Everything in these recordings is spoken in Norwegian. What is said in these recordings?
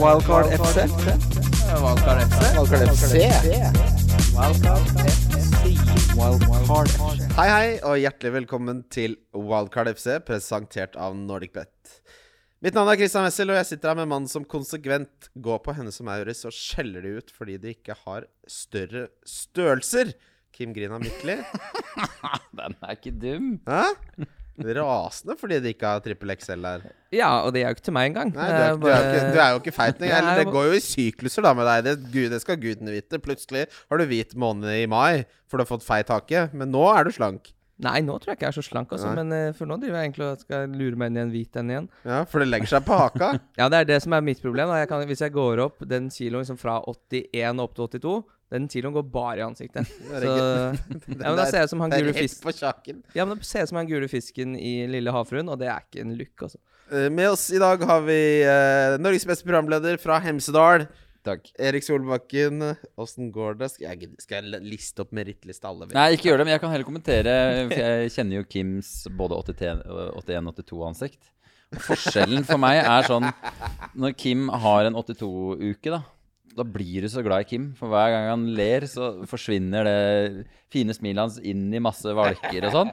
Wildcard FC. Wildcard FC. Wildcard FC. Wildcard FC. Hei, hei, og hjertelig velkommen til Wildcard FC, presentert av NordicBet. Mitt navn er Christian Wessel, og jeg sitter her med mannen mann som konsekvent går på henne som Auris og skjeller de ut fordi de ikke har større størrelser. Kim Grina Mikli. Den er ikke dum. Hæ? Rasende fordi de ikke har trippel XL der. Ja, og det er jo ikke til meg engang. Nei, du er, du er, ikke, du er jo ikke feit engang. Det jeg- går jo i sykluser da med deg. Det, gud, det skal gudene vite. Plutselig har du hvit måned i mai, for du har fått feit hake. Men nå er du slank. Nei, nå tror jeg ikke jeg er så slank, også, Nei. Men eh, for nå driver jeg egentlig og skal lure meg inn i en hvit en igjen. Ja, For det legger seg på haka. Ja, det er det som er mitt problem. Jeg kan, hvis jeg går opp den kiloen liksom fra 81 opp til 82, den kiloen går bare i ansiktet. Så, ja, men da ser jeg som han gule fisken. Ja, men da ser jeg som han gule fisken i Lille havfruen, og det er ikke en look, altså. Eh, Med oss i dag har vi uh, Norges beste programleder fra Hemsedal. Takk. Erik Solbakken. Åssen går det? Skal jeg, skal jeg liste opp merittliste alle? Nei, ikke gjør det, men jeg kan heller kommentere. For jeg kjenner jo Kims både 81-82-ansikt. Forskjellen for meg er sånn Når Kim har en 82-uke, da da blir du så glad i Kim. For hver gang han ler, så forsvinner det fine smilet hans inn i masse valker og sånn.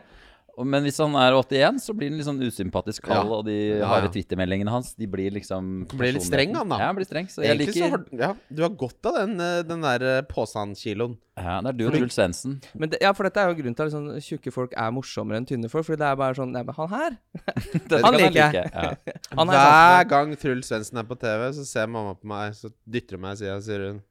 Men hvis han er 81, så blir han litt sånn usympatisk kald. Ja. Og de Ja, harde ja. Twittermeldingene hans De blir liksom Blir litt streng, han, da. Ja, han blir streng. Så jeg Egentlig så har ja, du har godt av den, eh, den der eh, påsandkiloen. Ja, det er du og Truls Svendsen. Det, ja, for dette er jo grunnen til at liksom, tjukke folk er morsommere enn tynne folk. Fordi det er bare sånn Nei, men han her Han liker jeg. like. Ja. Er Hver gang Truls Svendsen er på TV, så ser mamma på meg, så dytter hun meg i sida og sier hun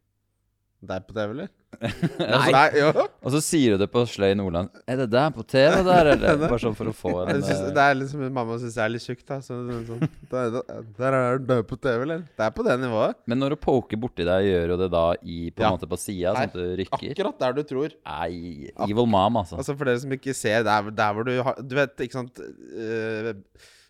Deg på TV, eller? Nei. Nei, jo. Og så sier du det på sløy Nordland. Er det der på TV der, eller? Bare sånn for å få en synes, eh, det er liksom Mamma syns jeg er litt tjukk, da. Så, sånn, der, der er du død på TV, eller? Det er på det nivået. Men når du poker borti deg, gjør du det da i, på en Ja. måte på sida, sånn at du rykker? Akkurat der du tror. Nei, evil mom, altså. Altså For dere som ikke ser, der, der hvor du har Du vet, ikke sant eh,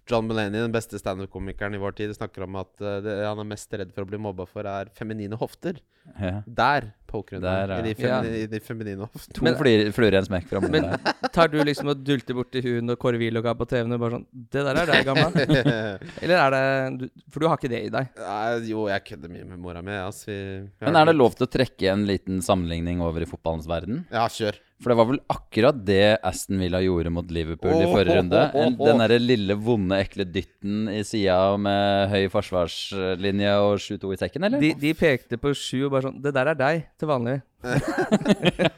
John Mulaney, den beste standup-komikeren i vår tid, snakker om at eh, det han er mest redd for å bli mobba for, er feminine hofter. Ja. Der poker hun Der, ja. i, de ja. i de feminine hoftene. To Men- fluer fluer i en smekk fra Men mora. tar du liksom og dulter borti hun og Kåre Willoch er på TV-en og bare sånn Det der er deg, gamla. Eller er det du, For du har ikke det i deg. Nei, jo, jeg kødder mye med mora mi. Altså, Men er det lov til å trekke en liten sammenligning over i fotballens verden? Ja, kjør. For det var vel akkurat det Aston Villa gjorde mot Liverpool i forrige runde. den derre lille, vonde, ekle dytten i sida med høy forsvarslinje og 7-2 i sekken, eller? De, de pekte på 7 og bare sånn Det der er deg, til vanlig.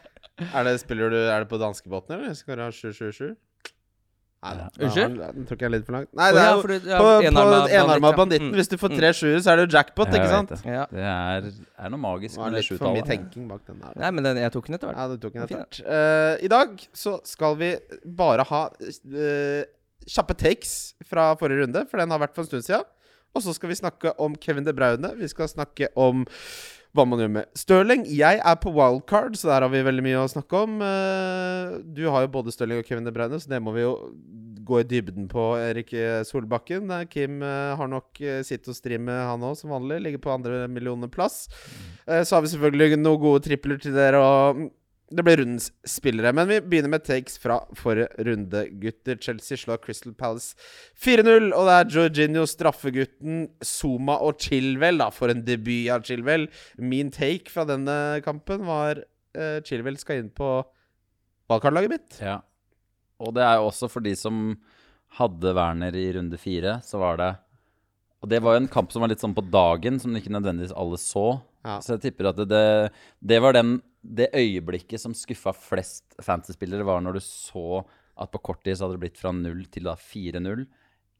Er det, spiller du, er det på danskebåten, eller? Skal du ha 777? Nei, Ja. Unnskyld? da- Den tok jeg litt for langt. Nei, det er jo ja, på, enarma banditt, banditten. Mm. Hvis du får Mm. tre sjuere, så er det jo jackpot, Jeg ikke sant? det. Ja. Det er, er noe magisk med det litt for mye tenking bak den der. da. Nei, men den, jeg tok den etter hvert. Ja, du tok den etter hvert. Uh, I dag så skal vi bare ha uh, kjappe takes fra forrige runde, for den har vært for en stund siden. Og så skal vi snakke om Kevin De Braune. Vi skal snakke om hva man gjør med Stirling. Jeg er på wildcard, så der har vi veldig mye å snakke om. Eh, du har jo både Stirling og Kevin De Bruyne, så det må vi jo gå i dybden på, Erik Solbakken. Eh, Kim eh, har nok sitt å stri med, han òg, som vanlig. Ligger på andre millioner-plass. Eh, så har vi selvfølgelig noen gode tripler til dere. Og det blir rundens spillere. Men vi begynner med takes fra forrige runde, gutter. Chelsea slår Crystal Palace 4-0. Og det er Jorginho, straffegutten, Zuma og Chilwell. Da, for en debut av Chilwell. Min take fra denne kampen var uh, Chilwell skal inn på valgkartlaget mitt. Ja. Og det er jo også for de som hadde Werner i runde fire, så var det Og det var jo en kamp som var litt sånn på dagen, som ikke nødvendigvis alle så. Ja. Så jeg tipper at det, det var den, det øyeblikket som skuffa flest fantasy-spillere, var når du så at på kort tid så hadde det blitt fra 0 til da 4-0.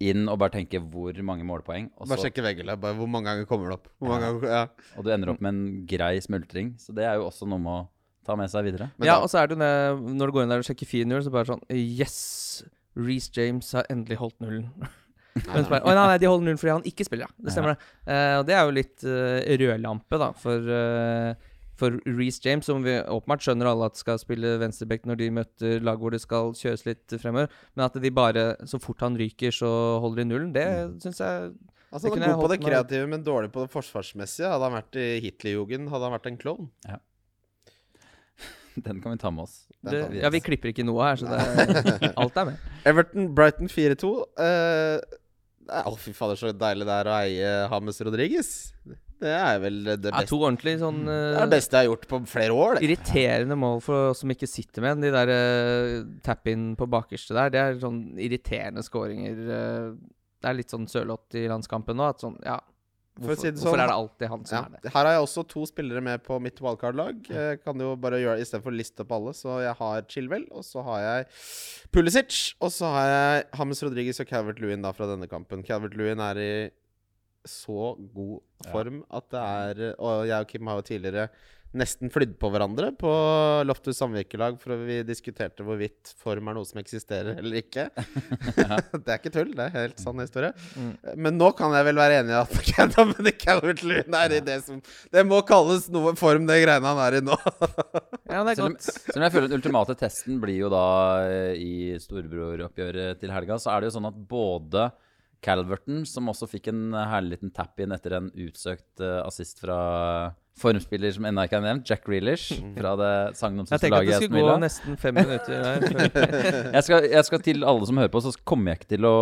Inn og bare tenke hvor mange målpoeng. Og, Bare så, sjekke veggene. Bare hvor mange ganger kommer det opp? Hvor mange ganger, ja. og du ender opp med en grei smultring. Så det er jo også noe med å ta med seg videre. Men ja, da- og så er det jo det Når du går inn der og sjekker 4-0, så bare sånn Yes! Reece James har endelig holdt nullen. Men nei. bare, Å nei, nei, de holder nullen fordi han ikke spiller, ja. Det stemmer, det. Uh, og det er jo litt uh, rødlampe, da, for, uh, for Reece James, som vi åpenbart skjønner alle at skal spille venstreback når de møter lag hvor det skal kjøres litt fremover, men at de bare, så fort han ryker, så holder de nullen, det syns jeg Altså, han er god på det kreative, men dårlig på det forsvarsmessige. Hadde han vært i Hitlerjugend, hadde han vært en klovn. Den kan vi ta med oss. Det. Ja, vi klipper ikke noe her, så det, alt er med. Everton Brighton 4-2. Eh, Å, fy fader, så deilig det er å eie Hames Rodriguez. Det er vel det Ja, beste, to ordentlig sånn det eh, er det beste jeg har gjort på flere år. Det. Irriterende mål for oss som ikke sitter med. De der uh, tap-in på bakerste der, det er sånn irriterende skåringer. Uh, det er litt sånn sørlått i landskampen nå. At sånn, ja Hvorfor, si det hvorfor sånn, er det alltid han som Ja. er det? Her har jeg også to spillere med på mitt wildcard-lag. Ja. kan jo bare gjøre Istedenfor å liste opp alle, så jeg har Chilwell, og så har jeg Pulisic, og så har jeg Hames Rodriguez og Calvert Lewin da fra denne kampen. Calvert Lewin er i så god form at det er Og jeg og Kim har jo tidligere nesten flydd på hverandre på Loftus samvirkelag, for vi diskuterte hvorvidt form er noe som eksisterer eller ikke. det er ikke tull, det er helt sann historie. Mm. Men nå kan jeg vel være enig i at Calvert-Lewin er i det som Det må kalles noe form, det greiene han er i nå. Ja, det er godt. selv om jeg føler den ultimate testen blir jo da eh, i storebroroppgjøret til helga, så er det jo sånn at både Calverton, som også fikk en herlig liten tap-in etter en utsøkt eh, assist fra formspiller som ennå ikke er nevnt, Jack Grealish, fra det Jeg sagnomsuste tenker at det skulle gå nesten fem minutter der. Jeg skal, jeg skal til alle som hører på, så kommer jeg ikke til å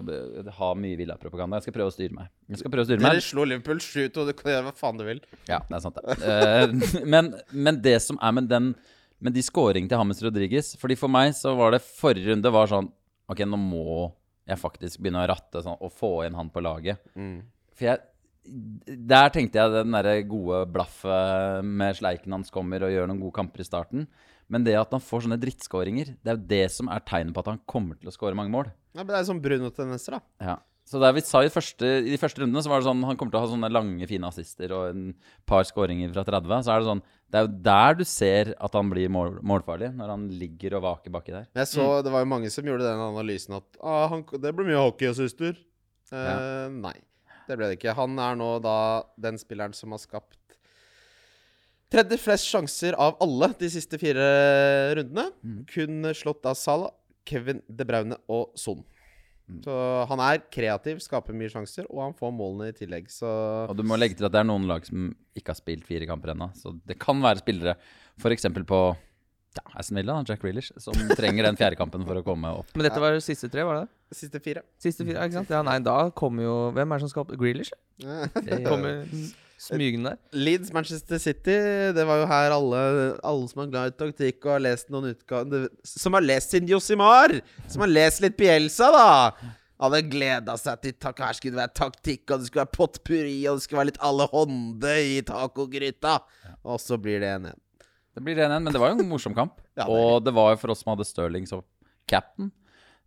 eh, ha mye Villa-propaganda. Jeg skal prøve å styre meg. Jeg skal prøve å styre meg. Dere slo Liverpool 7-2, du kan gjøre hva faen du vil. Ja, det er sant, det. Eh, men, men det som er med den Med de scoringene til Hammes Rodriguez Fordi For meg så var det forrige runde var sånn Ok, nå må jeg faktisk begynner å ratte sånn, og få inn han på laget. For jeg Der tenkte jeg den derre gode blaffet med sleiken hans kommer og gjør noen gode kamper i starten. Men det at han får sånne drittskåringer, det er jo det som er tegnet på at han kommer til å skåre mange mål. Ja, men det er sånn Bruno-tendenser, da. Ja. Så det vi sa i, første, i de første rundene, så var det sånn han kommer til å ha sånne lange, fine assister og en par skåringer fra 30. Så er det sånn Det er jo der du ser at han blir mål, målfarlig, når han ligger og vaker baki der. Men jeg så det var jo mange som gjorde den analysen at ah, han, det blir mye hockeyassister. Eh, Ja. Nei, det ble det ikke. Han er nå da den spilleren som har skapt tredje flest sjanser av alle de siste fire rundene. Kun slått av Salah, Kevin De Braune og Son. Så han er kreativ, skaper mye sjanser, og han får målene i tillegg. Så Og du må legge til at det er noen lag som ikke har spilt fire kamper ennå. Så det kan være spillere, f.eks. på ja, Aston Villa, Jack Grealish, som trenger den fjerde kampen for å komme opp. Men dette var siste tre, var det det? siste fire. Siste fire, ikke sant? Ja, nei, da kommer jo Hvem er det som skal opp? Grealish? Kommer smygende der. Leeds Manchester City, det var jo her alle, alle som er glad i taktikk og har lest noen utgaver Som har lest sin Josimar! Som har lest litt Bielsa, da! Hadde gleda seg til tak Her skulle det være taktikk, og det skulle være potpurri, og det skulle være litt alle hånde i tacogryta. Og så blir det 1-1. Det blir 1-1, men det var jo en morsom kamp. Ja, det og det var jo for oss som hadde Stirling som captain,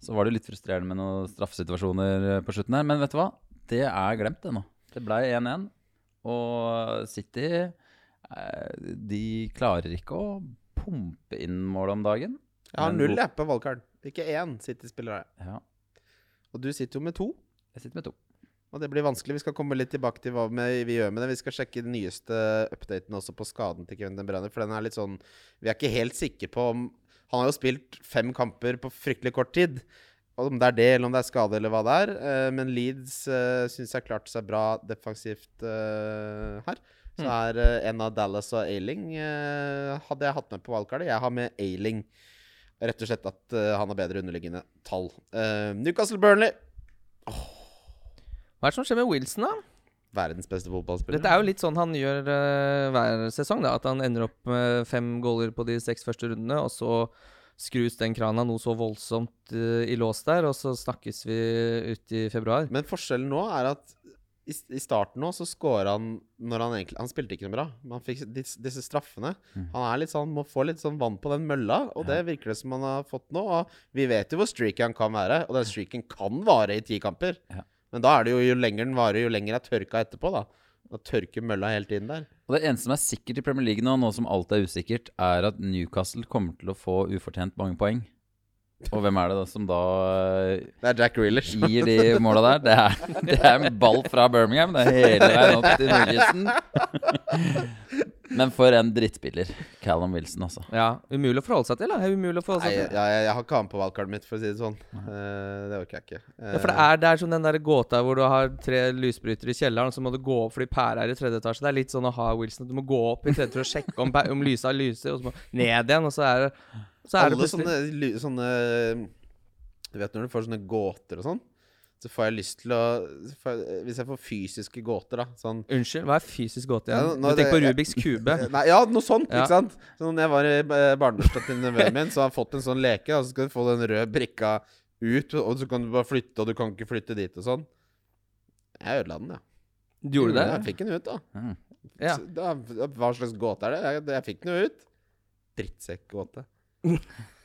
så var det litt frustrerende med noen straffesituasjoner på slutten her. Men vet du hva? Det er glemt, det nå. Det ble 1-1. Og City eh, De klarer ikke å pumpe inn mål om dagen. Jeg har null jeg på valgkart. Ikke én City-spiller har jeg. Ja, Og du sitter jo med to. jeg sitter med to. Og det blir vanskelig. Vi skal komme litt tilbake til hva vi gjør med det. Vi skal sjekke den nyeste updaten også på skaden til Kevin De For den er litt sånn Vi er ikke helt sikre på om Han har jo spilt fem kamper på fryktelig kort tid. Om det er det, eller om det er skade, eller hva det er. Eh, men Leeds uh, syns jeg klarte seg bra defensivt eh, her. Så er eh, en av Dallas og Ailing eh, hadde jeg hatt med på valgkartet. Jeg har med Ailing. Rett og slett at eh, han har bedre underliggende tall. Eh, Newcastle Burnley. Hva er det som skjer med Wilson, da? Verdens beste fotballspiller. Dette er jo litt sånn han gjør uh, hver sesong. da At han ender opp med fem goaler på de seks første rundene, og så skrus den krana noe så voldsomt uh, i lås der, og så snakkes vi ut i februar. Men forskjellen nå er at i, i starten nå så scora han når han egentlig Han spilte ikke noe bra, men han fikk disse, disse straffene. Han er litt sånn, må få litt sånn vann på den mølla, og det virker det som han har fått nå. Og vi vet jo hvor streaky han kan være, og den streaken kan vare i ti kamper. Ja. Men da er det jo jo lenger den varer, jo lenger er tørka etterpå, da. Da tørker mølla hele tiden der. Og det eneste som er sikkert i Premier League nå, nå som alt er usikkert, er at Newcastle kommer til å få ufortjent mange poeng. Og hvem er det da som da eh, Det er Jack Grealish. gir de måla der? Det er, det er en ball fra Birmingham. Det er hele veien opp til Nordkysten. Men for en drittspiller. Callum Wilson, altså. Ja, Umulig å forholde seg til. da Det umulig å forholde seg seg Nei, til jeg, jeg har ikke han på valgkartet mitt, for å si det sånn. Uh, det orker jeg ikke. ja, For det er, det er som den der gåta hvor du har tre lysbrytere i kjelleren, og så må du gå opp fordi pæra er i tredje etasje. Det er litt sånn å ha Wilson. Du må gå opp i tredje for å sjekke om, om lysa lyser, og så må ned igjen, og så er det så er det Alle plutselig sånne, sånne Du vet når du får sånne gåter og sånn? Så får jeg lyst til å jeg- Hvis jeg får fysiske gåter, da sånn Unnskyld, hva er fysisk gåte Ja, igjen? nå- du tenker på Rubiks kube? Nei, ja, noe sånt, Ja. ikke sant? Så når jeg var i eh, barnebursdagen til nevøen min, så har jeg fått en sånn leke. og så skal du få den røde brikka ut, og så kan du bare flytte, og du kan ikke flytte dit og sånn. Jeg ødela den, ja. Du gjorde det? Jeg fikk den ut, da. Mm. Ja. Så Da, hva slags gåte er det? Jeg, jeg fikk den jo ut. Drittsekkgåte.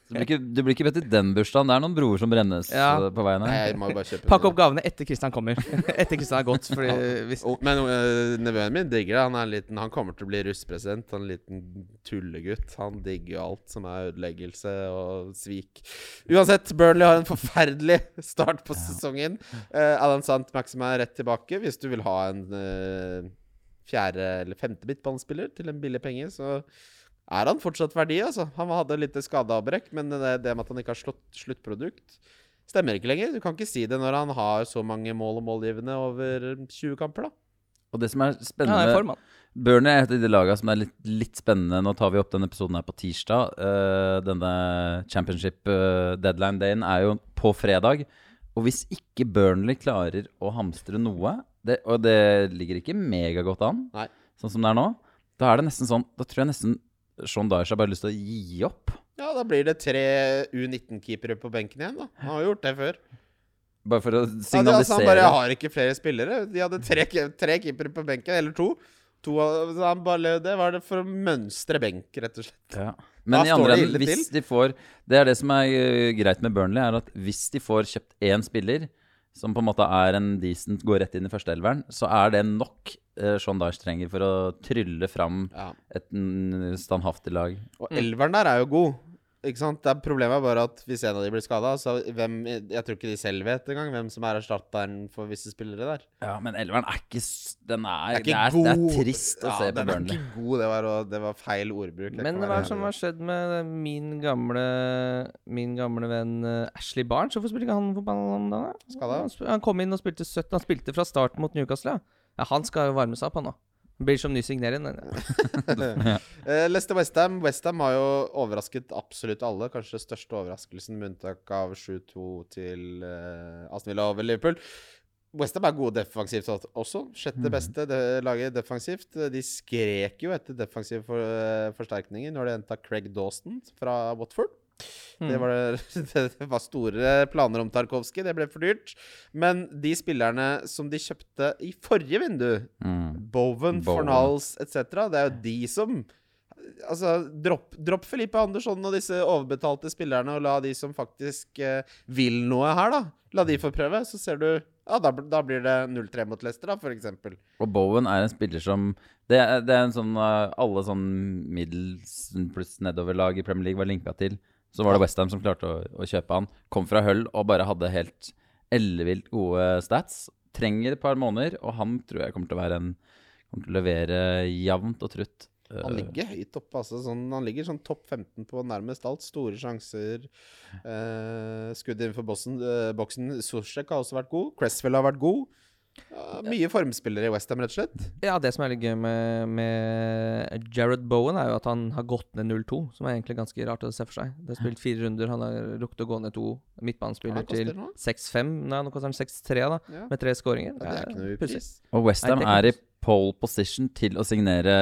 Du, blir ikke, det blir ikke bedt i den bursdagen. Det er noen broer som brennes Ja. eh, på veien her. jeg må bare kjøpe Pakk opp gavene etter Kristian kommer. etter Kristian er gått. Fordi hvis Oh, men øh, nevøen min digger det. Han er en liten Han kommer til å bli russpresident. Han er en liten tullegutt. Han digger jo alt som er ødeleggelse og svik. Uansett, Burnley har en forferdelig start på sesongen. Uh, Alan Sant Maxim er rett tilbake. Hvis du vil ha en øh, fjerde eller femte midtbanespiller til en billig penge, så er han fortsatt verdi, altså. Han hadde litt skadeavbrekk, men det, det med at han ikke har slått sluttprodukt Stemmer ikke lenger. Du kan ikke si det når han har så mange mål og målgivende over 20 kamper, da. Og det som er spennende ja, er. Burnley er et av de lagene som er litt, litt spennende. Nå tar vi opp denne episoden her på tirsdag. Uh, denne championship uh, deadline dayen er jo på fredag. Og hvis ikke Burnley klarer å hamstre noe, det, og det ligger ikke megagodt an, Nei. sånn som det er nå, da er det nesten sånn Da tror jeg nesten Sean Dyesh har bare lyst til å gi opp. Ja, da blir det tre U19-keepere på benken igjen, da. Han har jo gjort det før. Bare for å Ja, altså, signalisere. han bare har ikke flere spillere. De hadde tre, tre keepere på benken, eller to. to bare, det var det for å mønstre benk, rett og slett. Ja. Men Da i andre enden, hvis de får Det er det som er eh, greit med Burnley, er at hvis de får kjøpt én spiller som på en måte er en decent, går rett inn i førsteelveren, så er det nok Sean Dyche trenger for å trylle fram Ja. et mm, standhaftig lag. Og elveren der er jo god. Ikke sant? Det er Problemet er bare at hvis en av de blir skada, så hvem Jeg tror ikke de selv vet engang hvem som er erstatteren for visse spillere der. Ja, men elveren er ikke Den er, Det det er er, det er, trist å Ja, se på den er Burnley. ikke god. Det var, det var feil ordbruk. Men hva er det som har skjedd med min gamle Min gamle venn eh, Ashley Barnes? Hvorfor spiller ikke han fotball om dagen? Han, han kom inn og spilte 17 Han spilte fra start mot Newcastle, ja. Ja han skal jo varme seg opp, han nå. Blir som ny signering. den, ja. Eh, Leicester Westham. Westham har jo overrasket absolutt alle. Kanskje største overraskelsen, med unntak av 7-2 til uh, Aston Villa over Liverpool. Westham er gode defensivt også. Sjette beste de laget defensivt. De skrek jo etter defensive for, eh, forsterkninger når de henta Craig Dawson fra Watford. Det, Mm. var, det var store planer om Tarkovskij. Det ble for dyrt. Men de spillerne som de kjøpte i forrige vindu, Mm. Bowen. Fornals etc., det er jo de som Altså, dropp, dropp Felipe Andersson og disse overbetalte spillerne, og la de som faktisk eh, vil noe her, da La de få prøve. Så ser du Ja, da, da blir det 0-3 mot Leicester, da, eksempel. Og Bowen er en spiller som Det er, det er en sånn uh, Alle sånn middels pluss nedover-lag i Premier League var linka til. Så var det Westham som klarte å, å kjøpe han. Kom fra Hull og bare hadde helt ellevilt gode stats. Trenger et par måneder, og han tror jeg kommer til å være en Kommer til å levere jevnt og trutt. Han ligger høyt oppe. Altså, sånn, han ligger sånn topp 15 på nærmest alt. Store sjanser. Eh, skudd innenfor bossen, Eh, boksen. Sosjek har også vært god. Cresswell har vært god. Ja, mye formspillere i Westham, rett og slett. Ja, det som er litt gøy med, med Jared Bowen, er jo at han har gått ned 0-2, som er egentlig ganske rart å se for seg. Det er spilt fire runder, han har rukket å gå ned to midtbanespiller ja, til 6-5. Nei, nå koster han 6-3, da, Ja. med tre skåringer. Ja, det er ikke noe pussig. pris. Og Westham er i pole position til å signere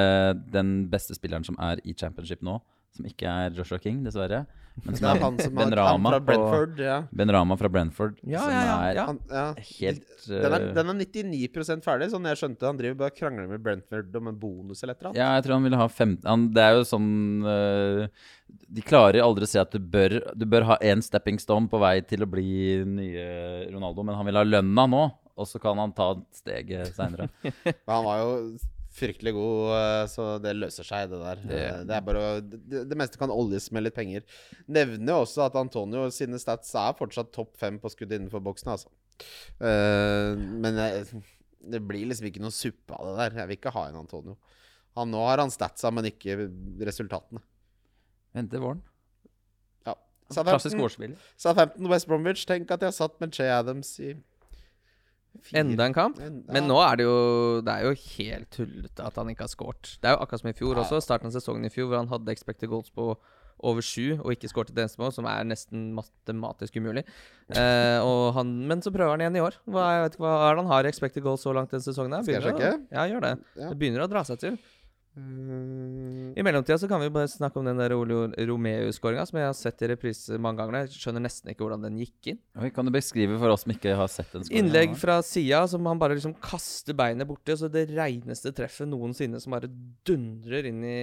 den beste spilleren som er i championship nå. Som ikke er Joshua King, dessverre. Men Det er han som Ben Rama fra Brentford. Ja. Ben Rama fra Brentford. Ja, som ja, ja, er ja. Han, ja. helt Den er, uh, den er 99 ferdig, sånn jeg skjønte. Han driver bare krangler med Brentford om en bonus eller et eller annet. Ja, jeg tror han ville ha 15 Det er jo sånn uh, De klarer aldri å si at du bør Du bør ha én stepping stone på vei til å bli nye Ronaldo, men han vil ha lønna nå, og så kan han ta steget seinere. Men Han var jo fryktelig god, eh, så det løser seg, det der. Det- Eh, Det, er bare å, det, det meste kan oljes med litt penger. Nevner jo også at Antonio sine stats er fortsatt topp fem på skudd innenfor boksen, altså. Uh, men jeg, det blir liksom ikke noe suppe av det der. Jeg vil ikke ha en Antonio. Han, nå har han statsa, men ikke resultatene. Venter våren. Ja. Klassisk Southampton, årsspiller. Southampton West Bromwich. Tenk at jeg satt med Che Adams i fire- Enda en kamp. Men nå er det jo Det er jo helt tullete at han ikke har scoret. Det er jo akkurat som i fjor Ja. også. Starten av sesongen i fjor hvor han hadde expected goals på over sju og ikke skåret et eneste mål, som er nesten matematisk umulig. Eh, og han, men så prøver han igjen i år. Hva, jeg vet ikke, hva er det han har expected goals så langt denne sesongen? Begynner, Skal jeg sjekke? Ja, gjør det. Ja. Det begynner å dra seg til. Mm, I mellomtida så kan vi bare snakke om den der Ole Romeo-skåringa som jeg har sett i reprise mange ganger. Jeg skjønner nesten ikke hvordan den gikk inn. Oi, kan du beskrive for oss som ikke har sett den skåringa? Innlegg fra sida som han bare liksom kaster beinet borti, og så det reineste treffet noensinne som bare dundrer inn i,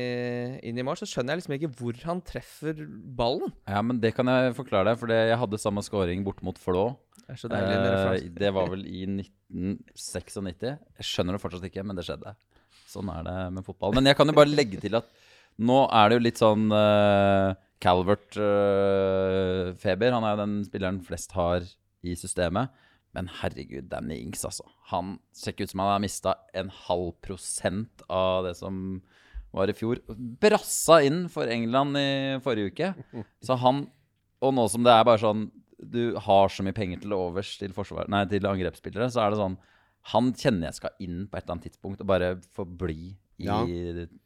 inn i mål. Så skjønner jeg liksom ikke hvor han treffer ballen. Ja, men det kan jeg forklare deg, for jeg hadde samme skåring bort mot Flå. Det så deilig Eh, det var vel i 1996. Jeg skjønner det fortsatt ikke, men det skjedde. Sånn er det med fotball. Men jeg kan jo bare legge til at nå er det jo litt sånn uh, Calvert-feber. han er jo den spilleren flest har i systemet. Men herregud, Danny Ings, altså. Han ser ikke ut som han har mista en halv prosent av det som var i fjor. Brassa inn for England i forrige uke. Så han Og nå som det er bare sånn Du har så mye penger til overs til, nei, til angrepsspillere, så er det sånn Han kjenner jeg skal inn på et eller annet tidspunkt og bare få bli i Ja.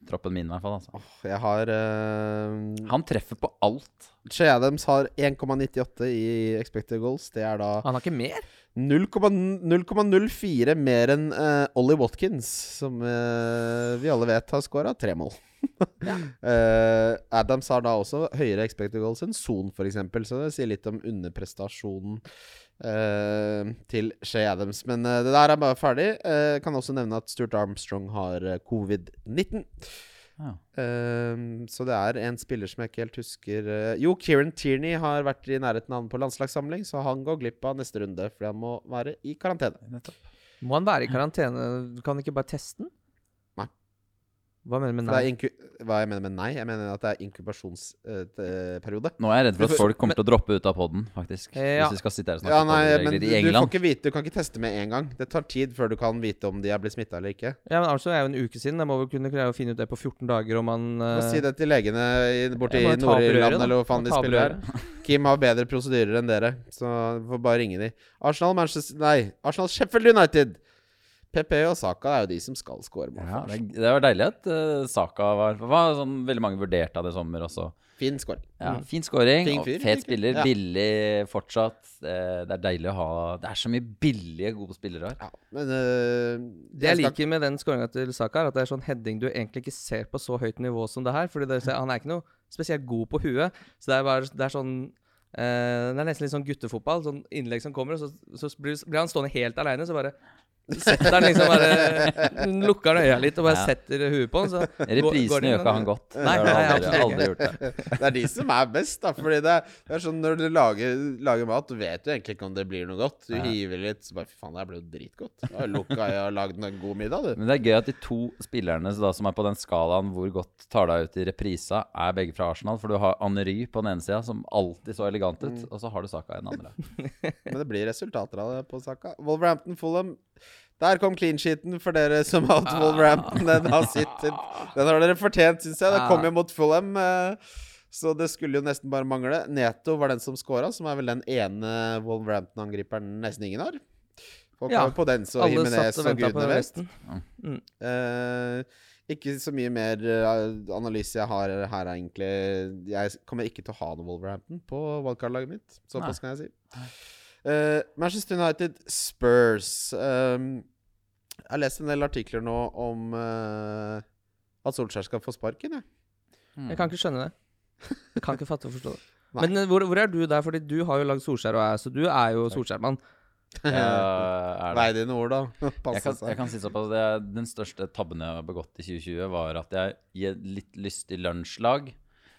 troppen min, i hvert fall. Altså. Oh, jeg har uh, Han treffer på alt. Che Adams har 1,98 i expected goals. Det er da Han har ikke mer? 0,04 mer enn uh, Ollie Watkins, som uh, vi alle vet har scora tre mål. Eh, Adams har da også høyere expected goals enn Son, f.eks., så det sier litt om underprestasjonen til Shay Adams. Men eh, det der er bare ferdig. Uh, kan også nevne at Stuart Armstrong har eh, covid-19. Ja. Um, så det er en spiller som jeg ikke helt husker eh, Jo, Kieran Tierney har vært i nærheten av han på landslagssamling, så han går glipp av neste runde fordi han må være i karantene. Nettopp. Må han være i karantene? Kan han ikke bare teste den? Hva mener du med det nei? hva jeg mener med nei? Jeg mener at det er inkubasjonsperiode. Nå er jeg redd for at folk kommer til å droppe ut av poden, faktisk. Ja. Hvis vi skal sitte her og snakke ja, nei, om regler i i du får England. ikke vite Du kan ikke teste med en gang. Det tar tid før du kan vite om de er blitt smitta eller ikke. Ja, men Armstrong er jo en uke siden. Jeg må vel kunne klare å finne ut det på 14 dager om man Du eh, si det til legene borti Nord-Irland eller hvor faen de spiller her. Kim har bedre prosedyrer enn dere, så får bare ringe de. Arsenal, Manchester Nei, Arsenal Sheffield United. PP og Saka er jo de som skal score mål. Ja, det, det var deilig at uh, Saka var, var sånn veldig mange vurderte av det i sommer også. Fin scoring. Ja, Fin scoring, Fin og fyr, fet spiller. Ja. Billig fortsatt. Eh, Det er deilig å ha Det er så mye billige, gode spillere her. Ja, men uh, Det jeg liker med den skåringa til Saka, er at det er sånn heading du egentlig ikke ser på så høyt nivå som det her. Fordi det, han er ikke noe spesielt god på huet. Så det er bare Det er sånn uh, Det er nesten litt sånn guttefotball. Sånn innlegg som kommer, og så, så blir, blir han stående helt aleine, så bare Setter den liksom bare Lukker øya litt og bare Ja. setter huet på den. Så Reprisene gjør ikke han godt. Nei, har nei, du aldri, aldri gjort det. Det er de som er best, da. Fordi det er, sånn når du lager, lager mat, du vet jo egentlig ikke om det blir noe godt. Du Ja. hiver litt, så bare Fy faen, det her ble jo dritgodt. Du har lukka øya og lagd en god middag, du. Men det er gøy at de to spillerne da, som er på den skalaen hvor godt tar deg ut i reprisa, er begge fra Arsenal. For du har Annery på den ene sida, som alltid så elegant ut, og så har du Saka i den andre. Men det blir resultater av det på Saka. Wolverhampton Fulham. Der kom clean sheeten for dere som hadde hatt Wolverhampton. Den har sittet Den har dere fortjent, syns jeg. Det kom jo mot Fulham. eh, Så det skulle jo nesten bare mangle. Neto var den som scora, som er vel den ene Wolverhampton-angriperen nesten ingen har. Folk Ja, har jo Podence og Alle Jimenez satt og venta på den vesten. Mm. Uh, ikke så mye mer eh, analyse jeg har her, egentlig. Jeg kommer ikke til å ha noe Wolverhampton på wildcard-laget mitt. Såpass kan jeg si. Eh, Manchester United Spurs. Um, jeg har lest en del artikler nå om uh, at Solskjær skal få sparken. Jeg. Jeg kan ikke skjønne det. Jeg kan ikke fatte og forstå det. Men eh, hvor, hvor er du der? Fordi du har jo lagd Solskjær og jeg, så du er jo Solskjær-mann. Er. Vei dine ord, da. Jeg Passe kan, seg. jeg kan si såpass at Den største tabben jeg har begått i 2020, var at jeg i et litt lystig lunsjlag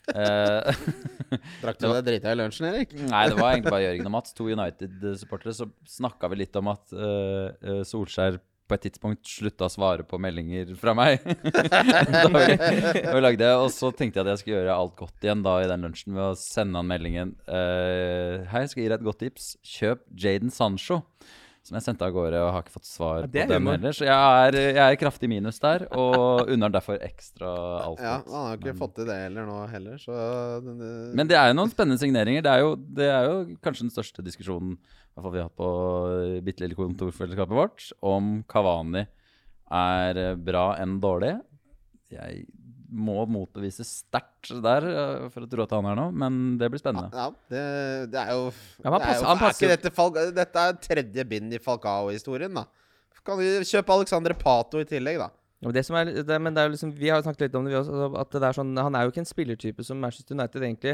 Drakk du deg drita i lunsjen, Erik? Nei, det var egentlig bare Jørgen og Mats, to United-supportere. Så snakka vi litt om at eh, eh, Solskjær på et tidspunkt slutta å svare på meldinger fra meg. da vi, da vi lagde det, Og så tenkte jeg at jeg skulle gjøre alt godt igjen da i den lunsjen ved å sende han meldingen. Uh, Hei, jeg skal gi deg et godt tips. Kjøp Jaden Sancho. Som jeg sendte av gårde og har ikke fått svar Ja, på dem humor. heller. Så jeg er, jeg er kraftig minus der, og unner derfor ekstra alt Ja, han har jo ikke Men- fått til det heller nå heller, så den, eh, Men det er jo noen spennende signeringer. Det er jo, det er jo kanskje den største diskusjonen hvert fall vi har hatt på bitte lille kontorfellesskapet vårt, om Kavani er bra enn dårlig. Jeg må motbevise sterkt der eh, for å tro at han er noe, men det blir spennende. Ja, det, det er jo, Ja, det er, jo er ikke dette, dette er tredje bind i Falcao-historien, da. Kan vi kjøpe Alexandre Pato i tillegg, da? Og det som er, det, men det er jo liksom, Vi har jo snakket litt om det, vi også. altså, At det er sånn, han er jo ikke en spillertype som Manchester United egentlig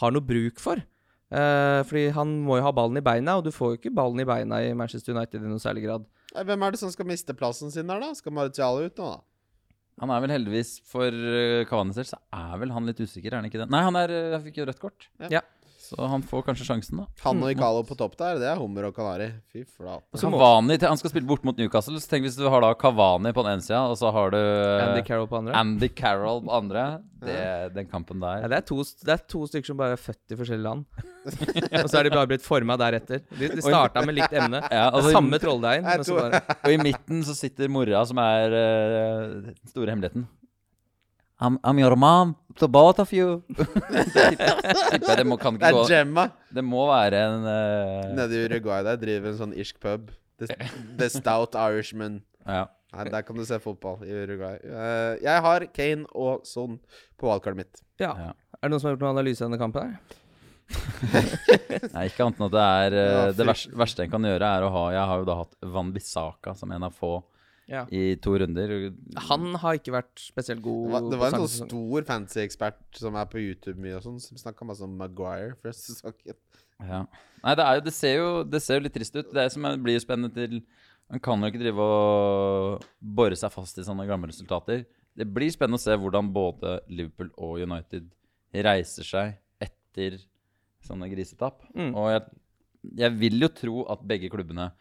har noe bruk for. Eh, fordi han må jo ha ballen i beina, og du får jo ikke ballen i beina i Manchester United i noe særlig grad. Hvem er det som skal miste plassen sin der, da? Skal Martial ut nå, da? Han er vel heldigvis for uh, Cavani selv, så er vel han litt usikker, er han ikke det? Nei, han er, uh, fikk jo rødt kort. Ja. Så han får kanskje sjansen, da. Han og Icalo på topp der, det er hummer og kanari. Fy flate. Cavani Han skal spille bort mot Newcastle. Så tenk hvis du har da Cavani på den ene sida, og så har du Andy Carroll på andre. Andy Carroll på andre. Det, den kampen Ja, der det, er to, det er to stykker som bare er født i forskjellige land. og så er de bare blitt forma deretter. De, de starta med likt emne. Ja, altså, Samme trolldeigen. Og i midten så sitter mora, som er uh, den store hemmeligheten. I'm, I'm your mom to both of you. det det må, kan Det ikke er gå Gemma Det må være en uh, nede i Uruguay der. Driver en sånn irsk pub. The, the Stout Irishman. ja. Nei, Der kan du se fotball i Uruguay. Uh, jeg har Kane og Son på valgkartet mitt. Ja. Ja. Er det noen som har gjort noen analyse av denne kampen? her? Nei, ikke annet enn at det er uh, Ja, Det verste, verste en kan gjøre, er å ha Jeg har jo da hatt Van Bissaka som en av få Ja. i to runder. Han har ikke vært spesielt god. Det var, det var en sånn stor fancy ekspert som er på YouTube mye og sånn, som snakka masse om Maguire fra sesongen. Ja. Nei, det, er jo, det, ser jo, det ser jo litt trist ut. Det som er, blir spennende til Man kan jo ikke drive og bore seg fast i sånne gamle resultater. Det blir spennende å se hvordan både Liverpool og United reiser seg etter sånne grisetap. Mm. Og jeg, jeg vil jo tro at begge klubbene